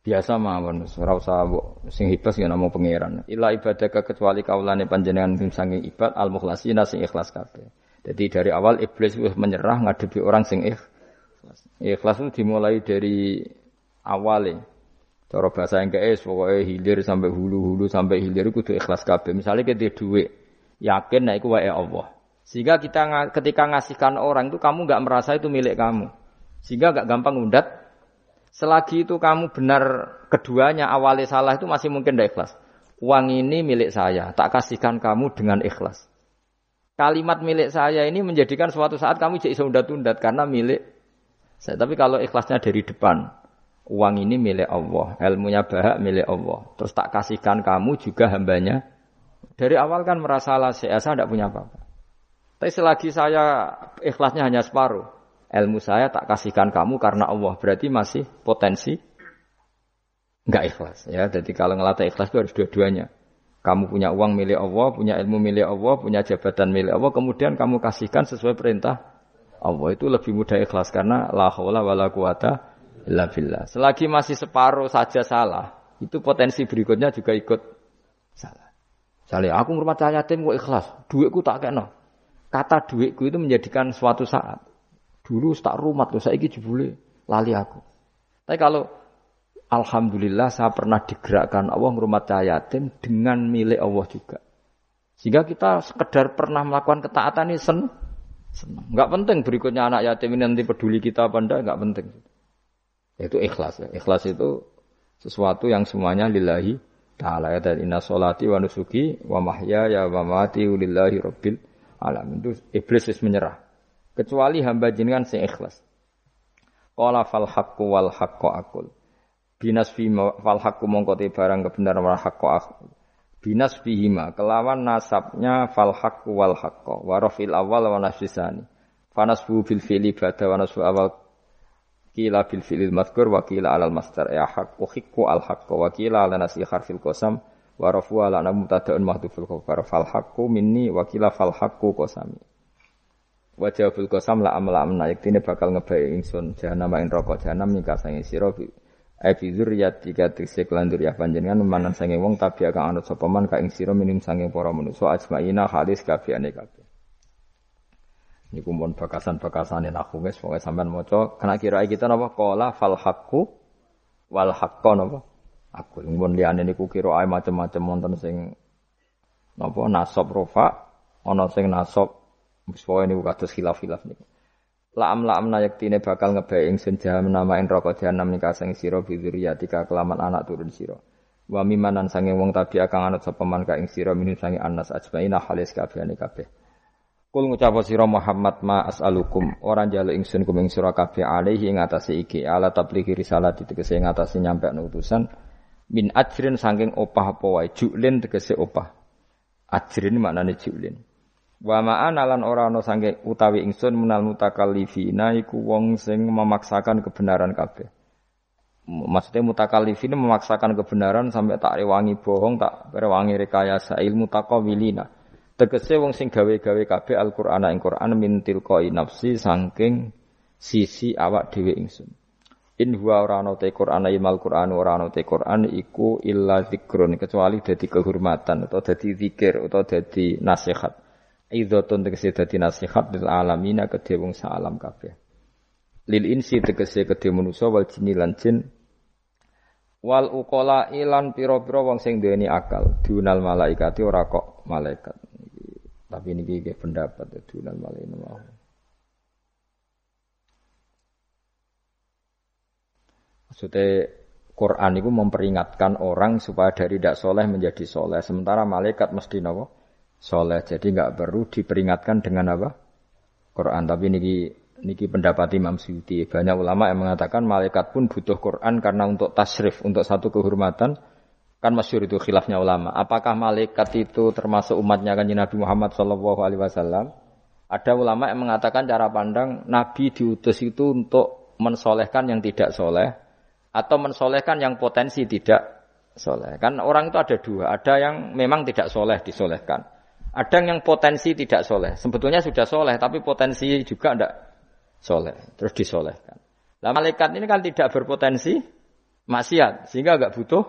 Biasa mawon, ora usah sing hebat ya namung pangeran. Ila ibadah kecuali kaulane panjenengan sing sange ibad al mukhlasina sing ikhlas kabeh. Jadi dari awal iblis wis menyerah ngadepi orang sing ikhlas. Ikhlas itu dimulai dari awalnya. Cara bahasa yang es pokoknya hilir sampai hulu-hulu sampai hilir itu kudu ikhlas kabeh. Misalnya kita duit, yakin nah iku wae Allah. Sehingga kita ketika ngasihkan orang itu kamu nggak merasa itu milik kamu. Sehingga nggak gampang undat Selagi itu kamu benar keduanya awalnya salah itu masih mungkin tidak ikhlas. Uang ini milik saya, tak kasihkan kamu dengan ikhlas. Kalimat milik saya ini menjadikan suatu saat kamu jadi undat-undat karena milik saya. Tapi kalau ikhlasnya dari depan, uang ini milik Allah, ilmunya bahak milik Allah. Terus tak kasihkan kamu juga hambanya. Dari awal kan merasa lah saya tidak punya apa-apa. Tapi selagi saya ikhlasnya hanya separuh, ilmu saya tak kasihkan kamu karena Allah. Berarti masih potensi nggak ikhlas ya. Jadi kalau ngelatih ikhlas itu harus dua-duanya. Kamu punya uang milik Allah, punya ilmu milik Allah, punya jabatan milik Allah, kemudian kamu kasihkan sesuai perintah Allah itu lebih mudah ikhlas karena la haula wala quwata illa billah. Selagi masih separuh saja salah, itu potensi berikutnya juga ikut salah. Misalnya aku ngurmat yatim kok ikhlas, duitku tak kena. Kata duitku itu menjadikan suatu saat Dulu tak rumat loh, saya jebule lali aku. Tapi kalau Alhamdulillah saya pernah digerakkan Allah ngurmat yatim dengan milik Allah juga. Sehingga kita sekedar pernah melakukan ketaatan ini sen senang. Enggak penting berikutnya anak yatim ini nanti peduli kita apa enggak, enggak penting. Itu ikhlas ya. Ikhlas itu sesuatu yang semuanya lillahi ta'ala ya dan inna solati wa nusuki wa mahya ya wa mati lillahi rabbil alamin. Itu iblis menyerah kecuali hamba jenengan sing ikhlas. Qala fal haqqu wal haqqu akul. Binas fi fal haqqu mongko te barang kebenaran wal haqqu akul. Binas fihima kelawan nasabnya fal haqqu wal haqqu wa rafil awal wa nasbisani. Fanasbu bil fi'li ba'da wa nasbu awal kila bil fi'lil madhkur wa kila alal masdar ya haq uhiqqu al haqqu wa kila ala nasi harfil qasam wa rafu ala mubtada'un mahdhuful khabar fal haqqu minni wa kila fal haqqu qasami Wajahul kosam la amla amna. Yektine bakal ngebai ingsun. Jahanam ing rokok jahanam nika sange sira. Bi ai fi dzurriyyati ka tikse kelandur ya panjenengan manan sange wong tabi akan anut sapa man ka ing sira minim sange para manusa ajmaina halis kabehane kabeh. Niku mon bakasan-bakasane aku wis pokoke sampean maca kena kira kita napa? Qala fal haqqu wal haqqo napa? Aku mun liyane niku kira ae macam-macam wonten sing napa nasab rofa ana sing nasab Pokoke niku kados khilaf-khilaf niku. La'am la'am nayaktine bakal ngebae ingsun jahanam namain rokok jahanam nika sing sira bidzuriyatika kelaman anak turun sira. Wa mimanan sange wong tabi akan anut sapa man ka ing sira minum sange anas ajmaina halis kabehane kabeh. Kul ngucap sira Muhammad ma as'alukum ora njaluk ingsun kuming sira kabeh alaihi ing atase iki ala tablighi risalah ditegese ing atase nyampe utusan min ajrin saking opah apa wae juklin tegese opah. Ajrin maknane juklin. Wa ma'ana lan ora ana sange utawi ingsun menal mutakallifina iku wong sing memaksakan kebenaran kabeh. Maksudnya mutakallifina memaksakan kebenaran sampai tak rewangi bohong, tak rewangi rekayasa ilmu takawilina. Tegese wong sing gawe-gawe kabeh Al-Qur'an ing Qur'an min tilqai nafsi saking sisi awak dhewe ingsun. In huwa ora ana te Qur'an imal Qur'an ora ana te Qur'an iku illa zikrun kecuali dadi kehormatan atau dadi zikir atau dadi nasihat. Idotun tegese dadi nasihat lil alamina kedhe wong alam kabeh. Lil insi tegese kedhe manusa wal jinni lan jin wal uqala ilan pira-pira wong sing duweni akal dunal malaikati ora kok malaikat. Tapi niki nggih pendapat dunal malaikat. Maksudnya Quran itu memperingatkan orang supaya dari tidak soleh menjadi soleh. Sementara malaikat mesti nopo soleh. Jadi nggak perlu diperingatkan dengan apa? Quran. Tapi niki niki pendapat Imam Suyuti. Banyak ulama yang mengatakan malaikat pun butuh Quran karena untuk tasrif, untuk satu kehormatan Kan masyur itu khilafnya ulama. Apakah malaikat itu termasuk umatnya kan Nabi Muhammad Shallallahu Alaihi Wasallam? Ada ulama yang mengatakan cara pandang Nabi diutus itu untuk mensolehkan yang tidak soleh atau mensolehkan yang potensi tidak soleh. Kan orang itu ada dua. Ada yang memang tidak soleh disolehkan. Ada yang potensi tidak soleh. Sebetulnya sudah soleh tapi potensi juga tidak soleh. Terus disolehkan. Nah malaikat ini kan tidak berpotensi maksiat sehingga agak butuh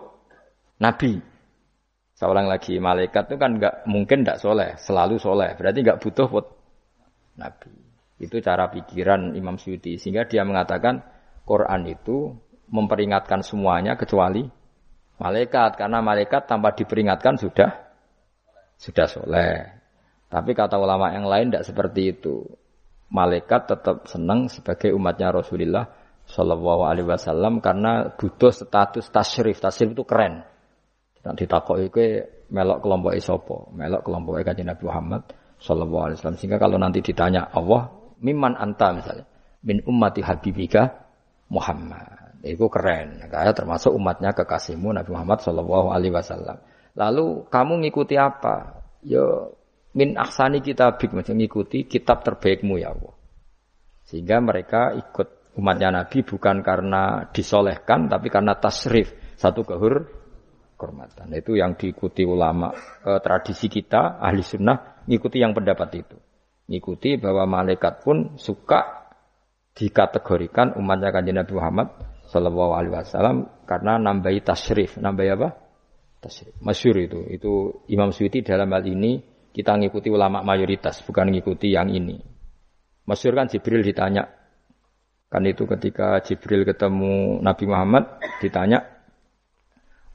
nabi. Seorang lagi, malaikat itu kan nggak mungkin tidak soleh, selalu soleh. Berarti nggak butuh buat nabi. Itu cara pikiran Imam Syuuti. Sehingga dia mengatakan Quran itu memperingatkan semuanya kecuali malaikat. Karena malaikat tanpa diperingatkan sudah sudah soleh. Tapi kata ulama yang lain tidak seperti itu. Malaikat tetap senang sebagai umatnya Rasulullah Shallallahu Alaihi Wasallam karena butuh status tasrif. Tasrif itu keren. Nanti takok itu melok kelompok isopo, melok kelompok kanjeng Nabi Muhammad Sallallahu Alaihi Wasallam. Sehingga kalau nanti ditanya Allah, miman anta misalnya, min ummati habibika Muhammad. Itu keren. Kayak termasuk umatnya kekasihmu Nabi Muhammad Sallallahu Alaihi Wasallam. Lalu kamu ngikuti apa? Yo min aksani kitabik macam ngikuti kitab terbaikmu ya Allah. Sehingga mereka ikut umatnya Nabi bukan karena disolehkan tapi karena tasrif satu kehur kehormatan. Itu yang diikuti ulama e, tradisi kita ahli sunnah ngikuti yang pendapat itu. Ngikuti bahwa malaikat pun suka dikategorikan umatnya kanjeng Nabi Muhammad Shallallahu Alaihi Wasallam karena nambahi tasrif, nambahi apa? Tasrif. Masyur itu, itu Imam Suyuti dalam hal ini kita ngikuti ulama mayoritas, bukan ngikuti yang ini. Masyur kan Jibril ditanya, kan itu ketika Jibril ketemu Nabi Muhammad ditanya,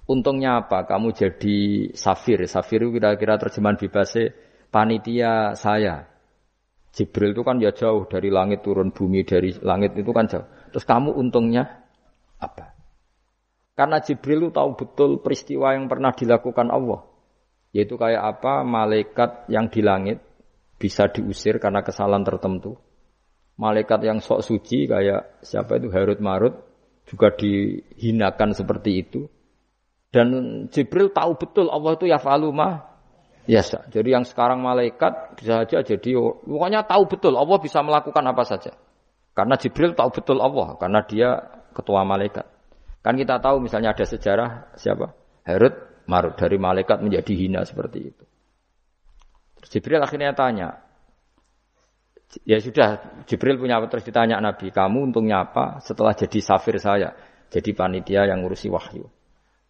Untungnya apa? Kamu jadi safir. Safir itu kira-kira terjemahan bebasnya panitia saya. Jibril itu kan ya jauh dari langit turun bumi dari langit itu kan jauh. Terus kamu untungnya apa? Karena Jibril itu tahu betul peristiwa yang pernah dilakukan Allah. Yaitu kayak apa malaikat yang di langit bisa diusir karena kesalahan tertentu. Malaikat yang sok suci kayak siapa itu Harut Marut juga dihinakan seperti itu. Dan Jibril tahu betul Allah itu ya faluma ya Jadi yang sekarang malaikat bisa saja jadi pokoknya tahu betul Allah bisa melakukan apa saja. Karena Jibril tahu betul Allah karena dia ketua malaikat. Kan kita tahu misalnya ada sejarah siapa? Herod Marut dari malaikat menjadi hina seperti itu. Terus Jibril akhirnya tanya, ya sudah Jibril punya apa terus ditanya Nabi, kamu untungnya apa setelah jadi safir saya, jadi panitia yang ngurusi wahyu.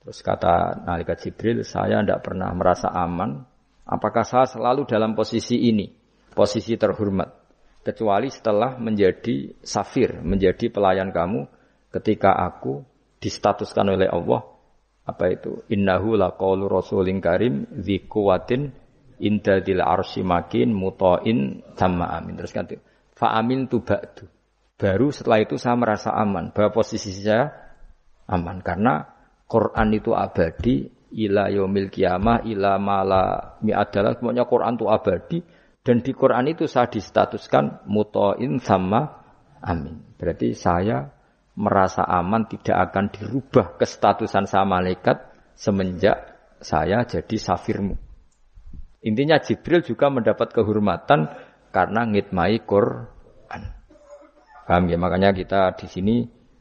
Terus kata Nalika Jibril, saya tidak pernah merasa aman. Apakah saya selalu dalam posisi ini, posisi terhormat, kecuali setelah menjadi safir, menjadi pelayan kamu, ketika aku distatuskan oleh Allah, apa itu? Innahu laqaulu rasulin karim dzi quwwatin indadil arsy makin mutain sama amin. Terus kan fa amin tu ba'du. Baru setelah itu saya merasa aman bahwa posisi saya aman karena Quran itu abadi ila yaumil kiamah ila mala adalah semuanya Quran itu abadi dan di Quran itu saya distatuskan mutoin sama amin. Berarti saya merasa aman tidak akan dirubah kestatusan saya malaikat semenjak saya jadi safirmu. Intinya Jibril juga mendapat kehormatan karena ngitmai Quran. Paham ya? Makanya kita di sini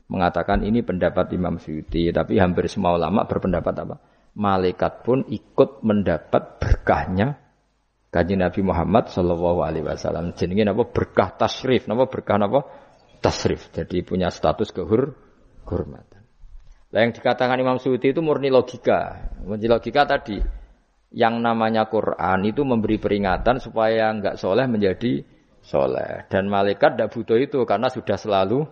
mengatakan ini pendapat Imam Suyuti, tapi hampir semua ulama berpendapat apa? Malaikat pun ikut mendapat berkahnya kaji Nabi Muhammad Shallallahu Alaihi Wasallam. Jadi apa berkah tasrif, apa berkah apa tasrif. Jadi punya status kehur kehormatan. Nah, yang dikatakan Imam Suyuti itu murni logika. Murni logika tadi yang namanya Quran itu memberi peringatan supaya nggak soleh menjadi soleh dan malaikat tidak butuh itu karena sudah selalu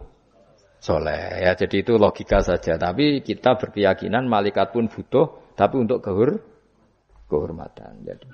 soleh ya jadi itu logika saja tapi kita berkeyakinan malaikat pun butuh tapi untuk kehur kehormatan jadi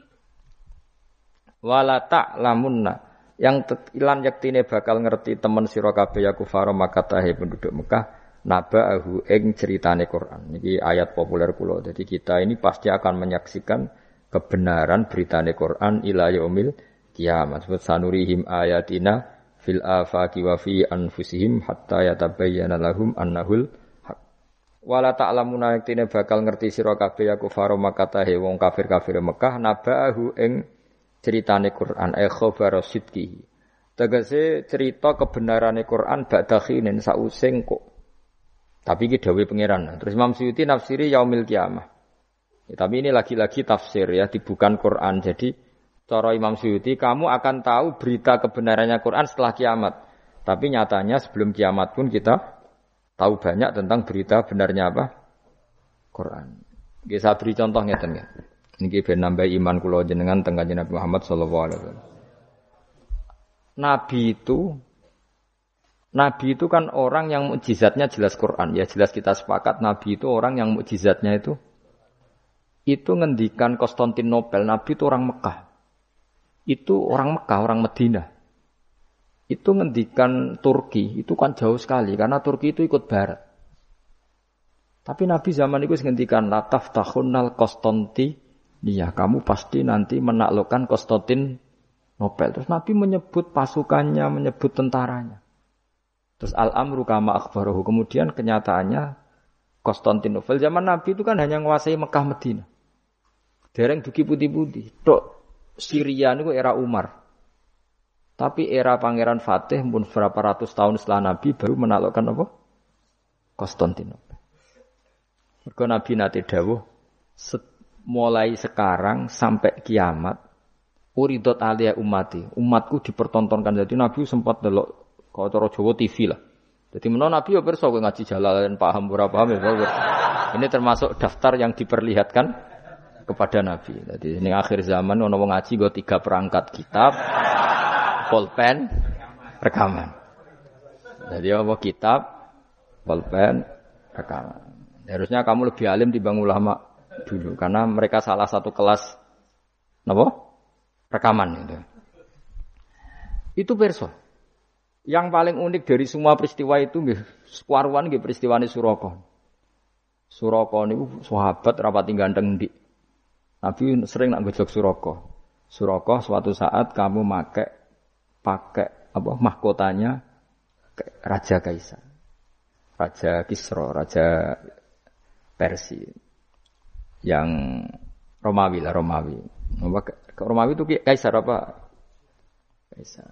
wala lamunna yang ilan yaktine bakal ngerti temen sira kabeh ya kufaro maka tahe penduduk Mekah naba'ahu ing ceritane Quran. Ini ayat populer kula. Jadi kita ini pasti akan menyaksikan kebenaran beritane Quran ila yaumil kiamat. Sanurihim ayatina fil afaqi wa fi anfusihim hatta yatabayyana lahum annahul haq. Wala ta'lamuna yaktine bakal ngerti sira kabeh ya kufaro makatahe wong kafir-kafir Mekah nabahu ing ceritane Quran e khabar sidqihi. Tegese cerita kebenarane Quran ba'da khinin sausing kok. Tapi iki dawuh pangeran. Terus Imam Suyuti nafsiri yaumil kiamah. Ya, tapi ini lagi-lagi tafsir ya, bukan Quran. Jadi cara Imam Suyuti kamu akan tahu berita kebenarannya Quran setelah kiamat. Tapi nyatanya sebelum kiamat pun kita tahu banyak tentang berita benarnya apa? Quran. Nggih saya beri contoh ngeten nggih. Niki ben nambah iman kula jenengan teng Kanjeng Nabi Muhammad sallallahu alaihi wasallam. Nabi itu Nabi itu kan orang yang mukjizatnya jelas Quran. Ya jelas kita sepakat Nabi itu orang yang mukjizatnya itu itu ngendikan Konstantinopel. Nabi itu orang Mekah. Itu orang Mekah, orang Medina itu ngendikan Turki itu kan jauh sekali karena Turki itu ikut Barat. Tapi Nabi zaman itu ngendikan lataf tahunal Konstanti, iya kamu pasti nanti menaklukkan Konstantin Nobel. Terus Nabi menyebut pasukannya, menyebut tentaranya. Terus al-amru kama akhbaruhu. Kemudian kenyataannya Konstantinopel zaman Nabi itu kan hanya menguasai Mekah Medina. Dereng duki putih-putih. Tok Syria itu era Umar. Tapi era Pangeran Fatih pun berapa ratus tahun setelah Nabi baru menaklukkan apa? Konstantinopel. Mergo Nabi nate dawuh mulai sekarang sampai kiamat uridot alia umati. Umatku dipertontonkan. Jadi Nabi sempat delok kalau cara Jawa TV lah. Jadi menurut Nabi ya berso ngaji jalan paham berapa paham ya ini termasuk daftar yang diperlihatkan kepada Nabi. Jadi ini akhir zaman ono ngaji gue tiga perangkat kitab pulpen, rekaman. Jadi apa kitab, pulpen, rekaman. Harusnya kamu lebih alim di dibanding ulama dulu karena mereka salah satu kelas apa? Rekaman itu. Itu perso. Yang paling unik dari semua peristiwa itu nggih sekuaruan nggih peristiwane Suraka. Suraka niku sahabat rapat ganteng di. Nabi sering nak gojok Suraka. Suraka suatu saat kamu make pakai apa mahkotanya Raja Kaisar. Raja Kisro, Raja Persia. Yang Romawi lah, Romawi. Romawi itu Kaisar apa? Kaisar.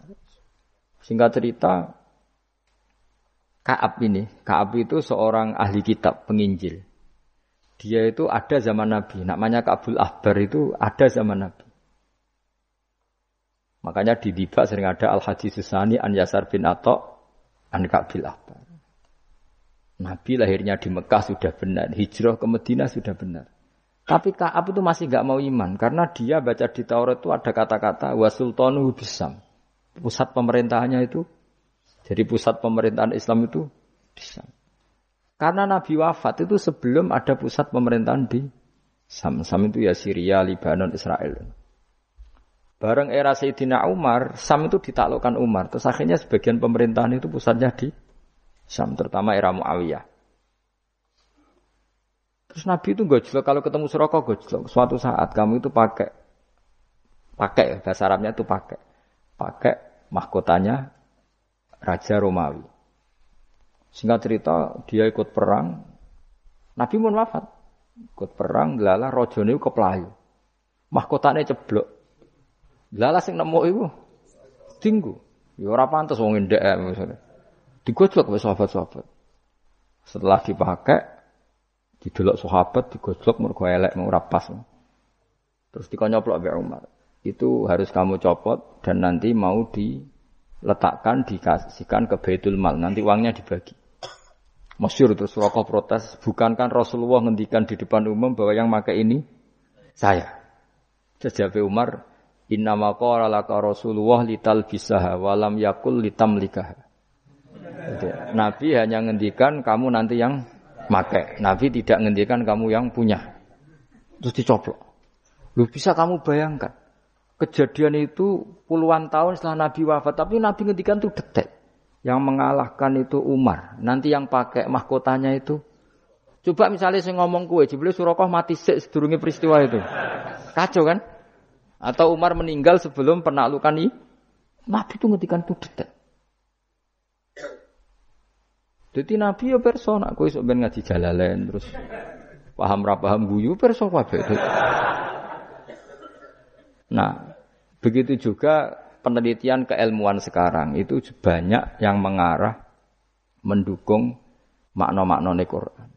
Singkat cerita, Kaab ini, Kaab itu seorang ahli kitab, penginjil. Dia itu ada zaman Nabi, namanya Kaabul Ahbar itu ada zaman Nabi. Makanya di Diba sering ada Al Haji Susani An Yasar bin Atok An Kabil Akbar. Nabi lahirnya di Mekah sudah benar, hijrah ke Medina sudah benar. Tapi Kaab itu masih nggak mau iman karena dia baca di Taurat itu ada kata-kata wasultanu bisam. Pusat pemerintahannya itu jadi pusat pemerintahan Islam itu Bisam. Karena Nabi wafat itu sebelum ada pusat pemerintahan di Sam. Sam itu ya Syria, Lebanon, Israel. Bareng era Sayyidina Umar, Sam itu ditaklukkan Umar. Terus akhirnya sebagian pemerintahan itu pusatnya di Sam, terutama era Muawiyah. Terus Nabi itu gojlok kalau ketemu Suraka gojlok. Suatu saat kamu itu pakai pakai bahasa Arabnya itu pakai pakai mahkotanya Raja Romawi. Singkat cerita dia ikut perang. Nabi pun wafat. Ikut perang, lala rojone keplayu. Mahkotanya ceblok. Lala sing nemu iku tinggu. Ya ora pantes wong ndek misalnya. Digojlok wis sahabat-sahabat. Setelah dipakai didelok sahabat digojlok mergo elek ora pas. Terus dikonyoplok mbek Umar. Itu harus kamu copot dan nanti mau diletakkan dikasihkan ke Baitul Mal. Nanti uangnya dibagi. Masyur terus rokok protes, bukankah Rasulullah ngendikan di depan umum bahwa yang pakai ini saya. Sejak Umar, Inna qala laka Rasulullah lital bisaha walam yakul litam likaha. Nabi hanya ngendikan kamu nanti yang make. Nabi tidak ngendikan kamu yang punya. Terus dicoplok. Lu bisa kamu bayangkan. Kejadian itu puluhan tahun setelah Nabi wafat. Tapi Nabi ngendikan itu detek. Yang mengalahkan itu Umar. Nanti yang pakai mahkotanya itu. Coba misalnya saya ngomong kue. Jibril Surakoh mati sedurungi peristiwa itu. Kacau kan? Atau Umar meninggal sebelum penaklukan ini. Nabi itu ngetikan itu detail. Jadi Nabi ya perso nak sok ben ngaji jalalen terus paham ra paham guyu perso kabeh. Nah, begitu juga penelitian keilmuan sekarang itu banyak yang mengarah mendukung makna-makna Quran.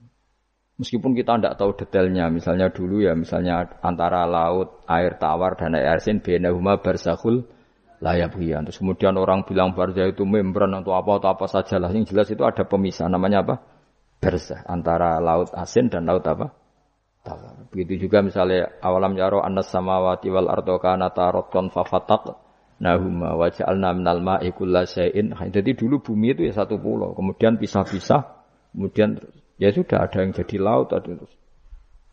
Meskipun kita tidak tahu detailnya, misalnya dulu ya, misalnya antara laut, air tawar dan air asin, benahuma barzakhul layak ya. Terus kemudian orang bilang barzah itu membran atau apa atau apa saja lah. Yang jelas itu ada pemisah. Namanya apa? Barzah antara laut asin dan laut apa? Tawar. Begitu juga misalnya awalam yaro anas samawati wal ardo kana taroton fafatak nahuma wa ja'alna minal ma'i kullasyai'in. Nah, jadi dulu bumi itu ya satu pulau, kemudian pisah-pisah, kemudian ya sudah ada yang jadi laut ada.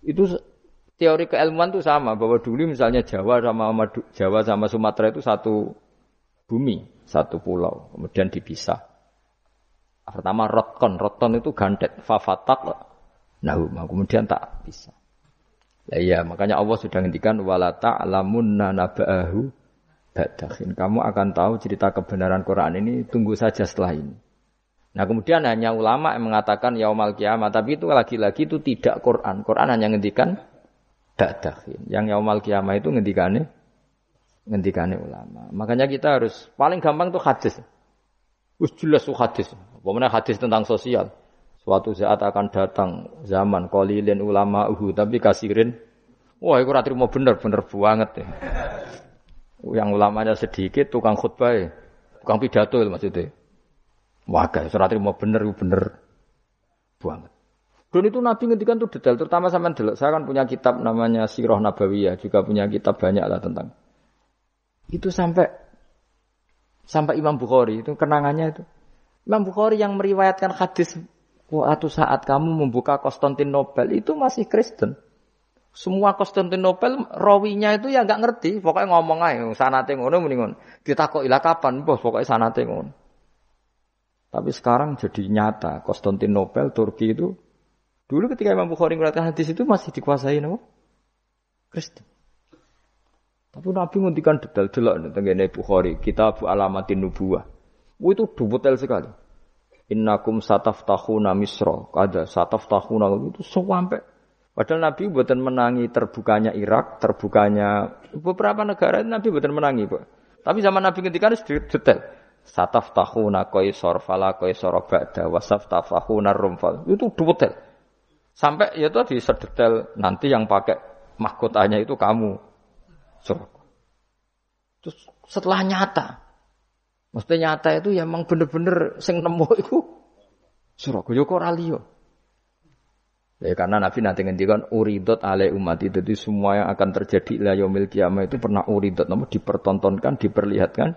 Itu teori keilmuan itu sama bahwa dulu misalnya Jawa sama Jawa sama Sumatera itu satu bumi, satu pulau, kemudian dipisah. Pertama rotkon, rotkon itu gandet, fafatak, nah kemudian tak bisa. Ya, iya, makanya Allah sudah ngendikan wala ta'lamunna naba'ahu ba'dahin. Kamu akan tahu cerita kebenaran Quran ini tunggu saja setelah ini. Nah kemudian hanya ulama yang mengatakan yaumal kiamat, tapi itu lagi-lagi itu tidak Quran. Quran hanya ngendikan dakhin. Yang yaumal kiamah itu ngendikane ngendikane ulama. Makanya kita harus paling gampang tuh hadis. Wis jelas tuh hadis. Pokoknya hadis tentang sosial. Suatu saat akan datang zaman kolilin ulama uhu tapi kasirin wah itu ratri mau bener bener banget ya. Yang ulamanya sedikit tukang khutbah ya. Tukang pidato maksudnya. Wah, guys, ratri mau bener bener banget. Dan itu Nabi ngendikan tuh detail, terutama sama delok. Saya kan punya kitab namanya Sirah Nabawiyah, juga punya kitab banyak lah tentang itu sampai sampai Imam Bukhari itu kenangannya itu. Imam Bukhari yang meriwayatkan hadis waktu saat kamu membuka Konstantinopel itu masih Kristen. Semua Konstantinopel rawinya itu ya nggak ngerti, pokoknya ngomong aja sanate ngono mendingan. Kita kok ilah kapan, bos pokoknya sanate ngono. Tapi sekarang jadi nyata Konstantinopel Turki itu Dulu ketika Imam Bukhari mengatakan hadis itu masih dikuasai nama Kristen. Tapi Nabi nguntikan detail delok tentang Bukhari, kitab alamatin nubuah. Oh, itu detail sekali. Innakum sataftahuna misro, kada sataftahuna itu sampai Padahal Nabi buatan menangi terbukanya Irak, terbukanya beberapa negara Nabi buatan menangi, Pak. Tapi zaman Nabi ketika itu detail. Sataftahuna qaisar fala qaisar ba'da wasaftahuna rumfal. Itu detail. Sampai ya tadi sedetail nanti yang pakai mahkotanya itu kamu. Surga. Terus setelah nyata. Maksudnya nyata itu ya emang bener-bener sing nemu itu surga. Yo kok. Ya karena Nabi nanti ngendikan uridot ale umat itu jadi semua yang akan terjadi la yaumil kiamah itu pernah uridot namun dipertontonkan, diperlihatkan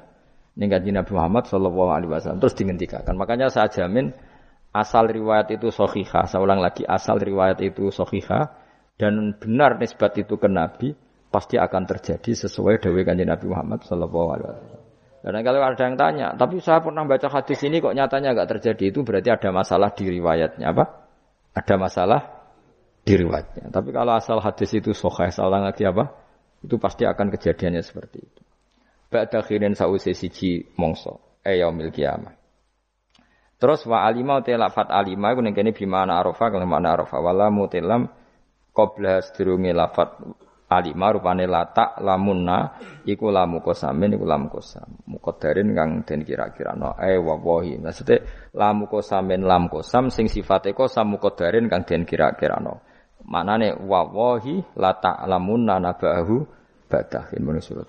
ning Nabi Muhammad sallallahu alaihi wasallam terus dihentikan. Makanya saya jamin asal riwayat itu sohiha, saya ulang lagi asal riwayat itu sohiha dan benar nisbat itu ke Nabi pasti akan terjadi sesuai dawai kanjeng Nabi Muhammad Shallallahu Alaihi Wasallam. Dan kalau ada yang tanya, tapi saya pernah baca hadis ini kok nyatanya nggak terjadi itu berarti ada masalah di riwayatnya apa? Ada masalah di riwayatnya. Tapi kalau asal hadis itu sohih, saya ulang lagi apa? Itu pasti akan kejadiannya seperti itu. Ba'da khirin sa'usi siji mongso, eh yaumil kiamah. Terus wa alima te lafat alima iku ning kene bimana arafa kalau mana arafa wala mutilam qabla sedurunge lafat alima rupane latak lamunna iku lamu kosamin iku lamu kosam. Muqaddarin kang den kira-kira no eh wawahi maksudnya lamu kosamin lam kosam sing sifate kosam muqaddarin kang den kira-kira no manane wawahi latak lamunna nabahu badahin menurut surat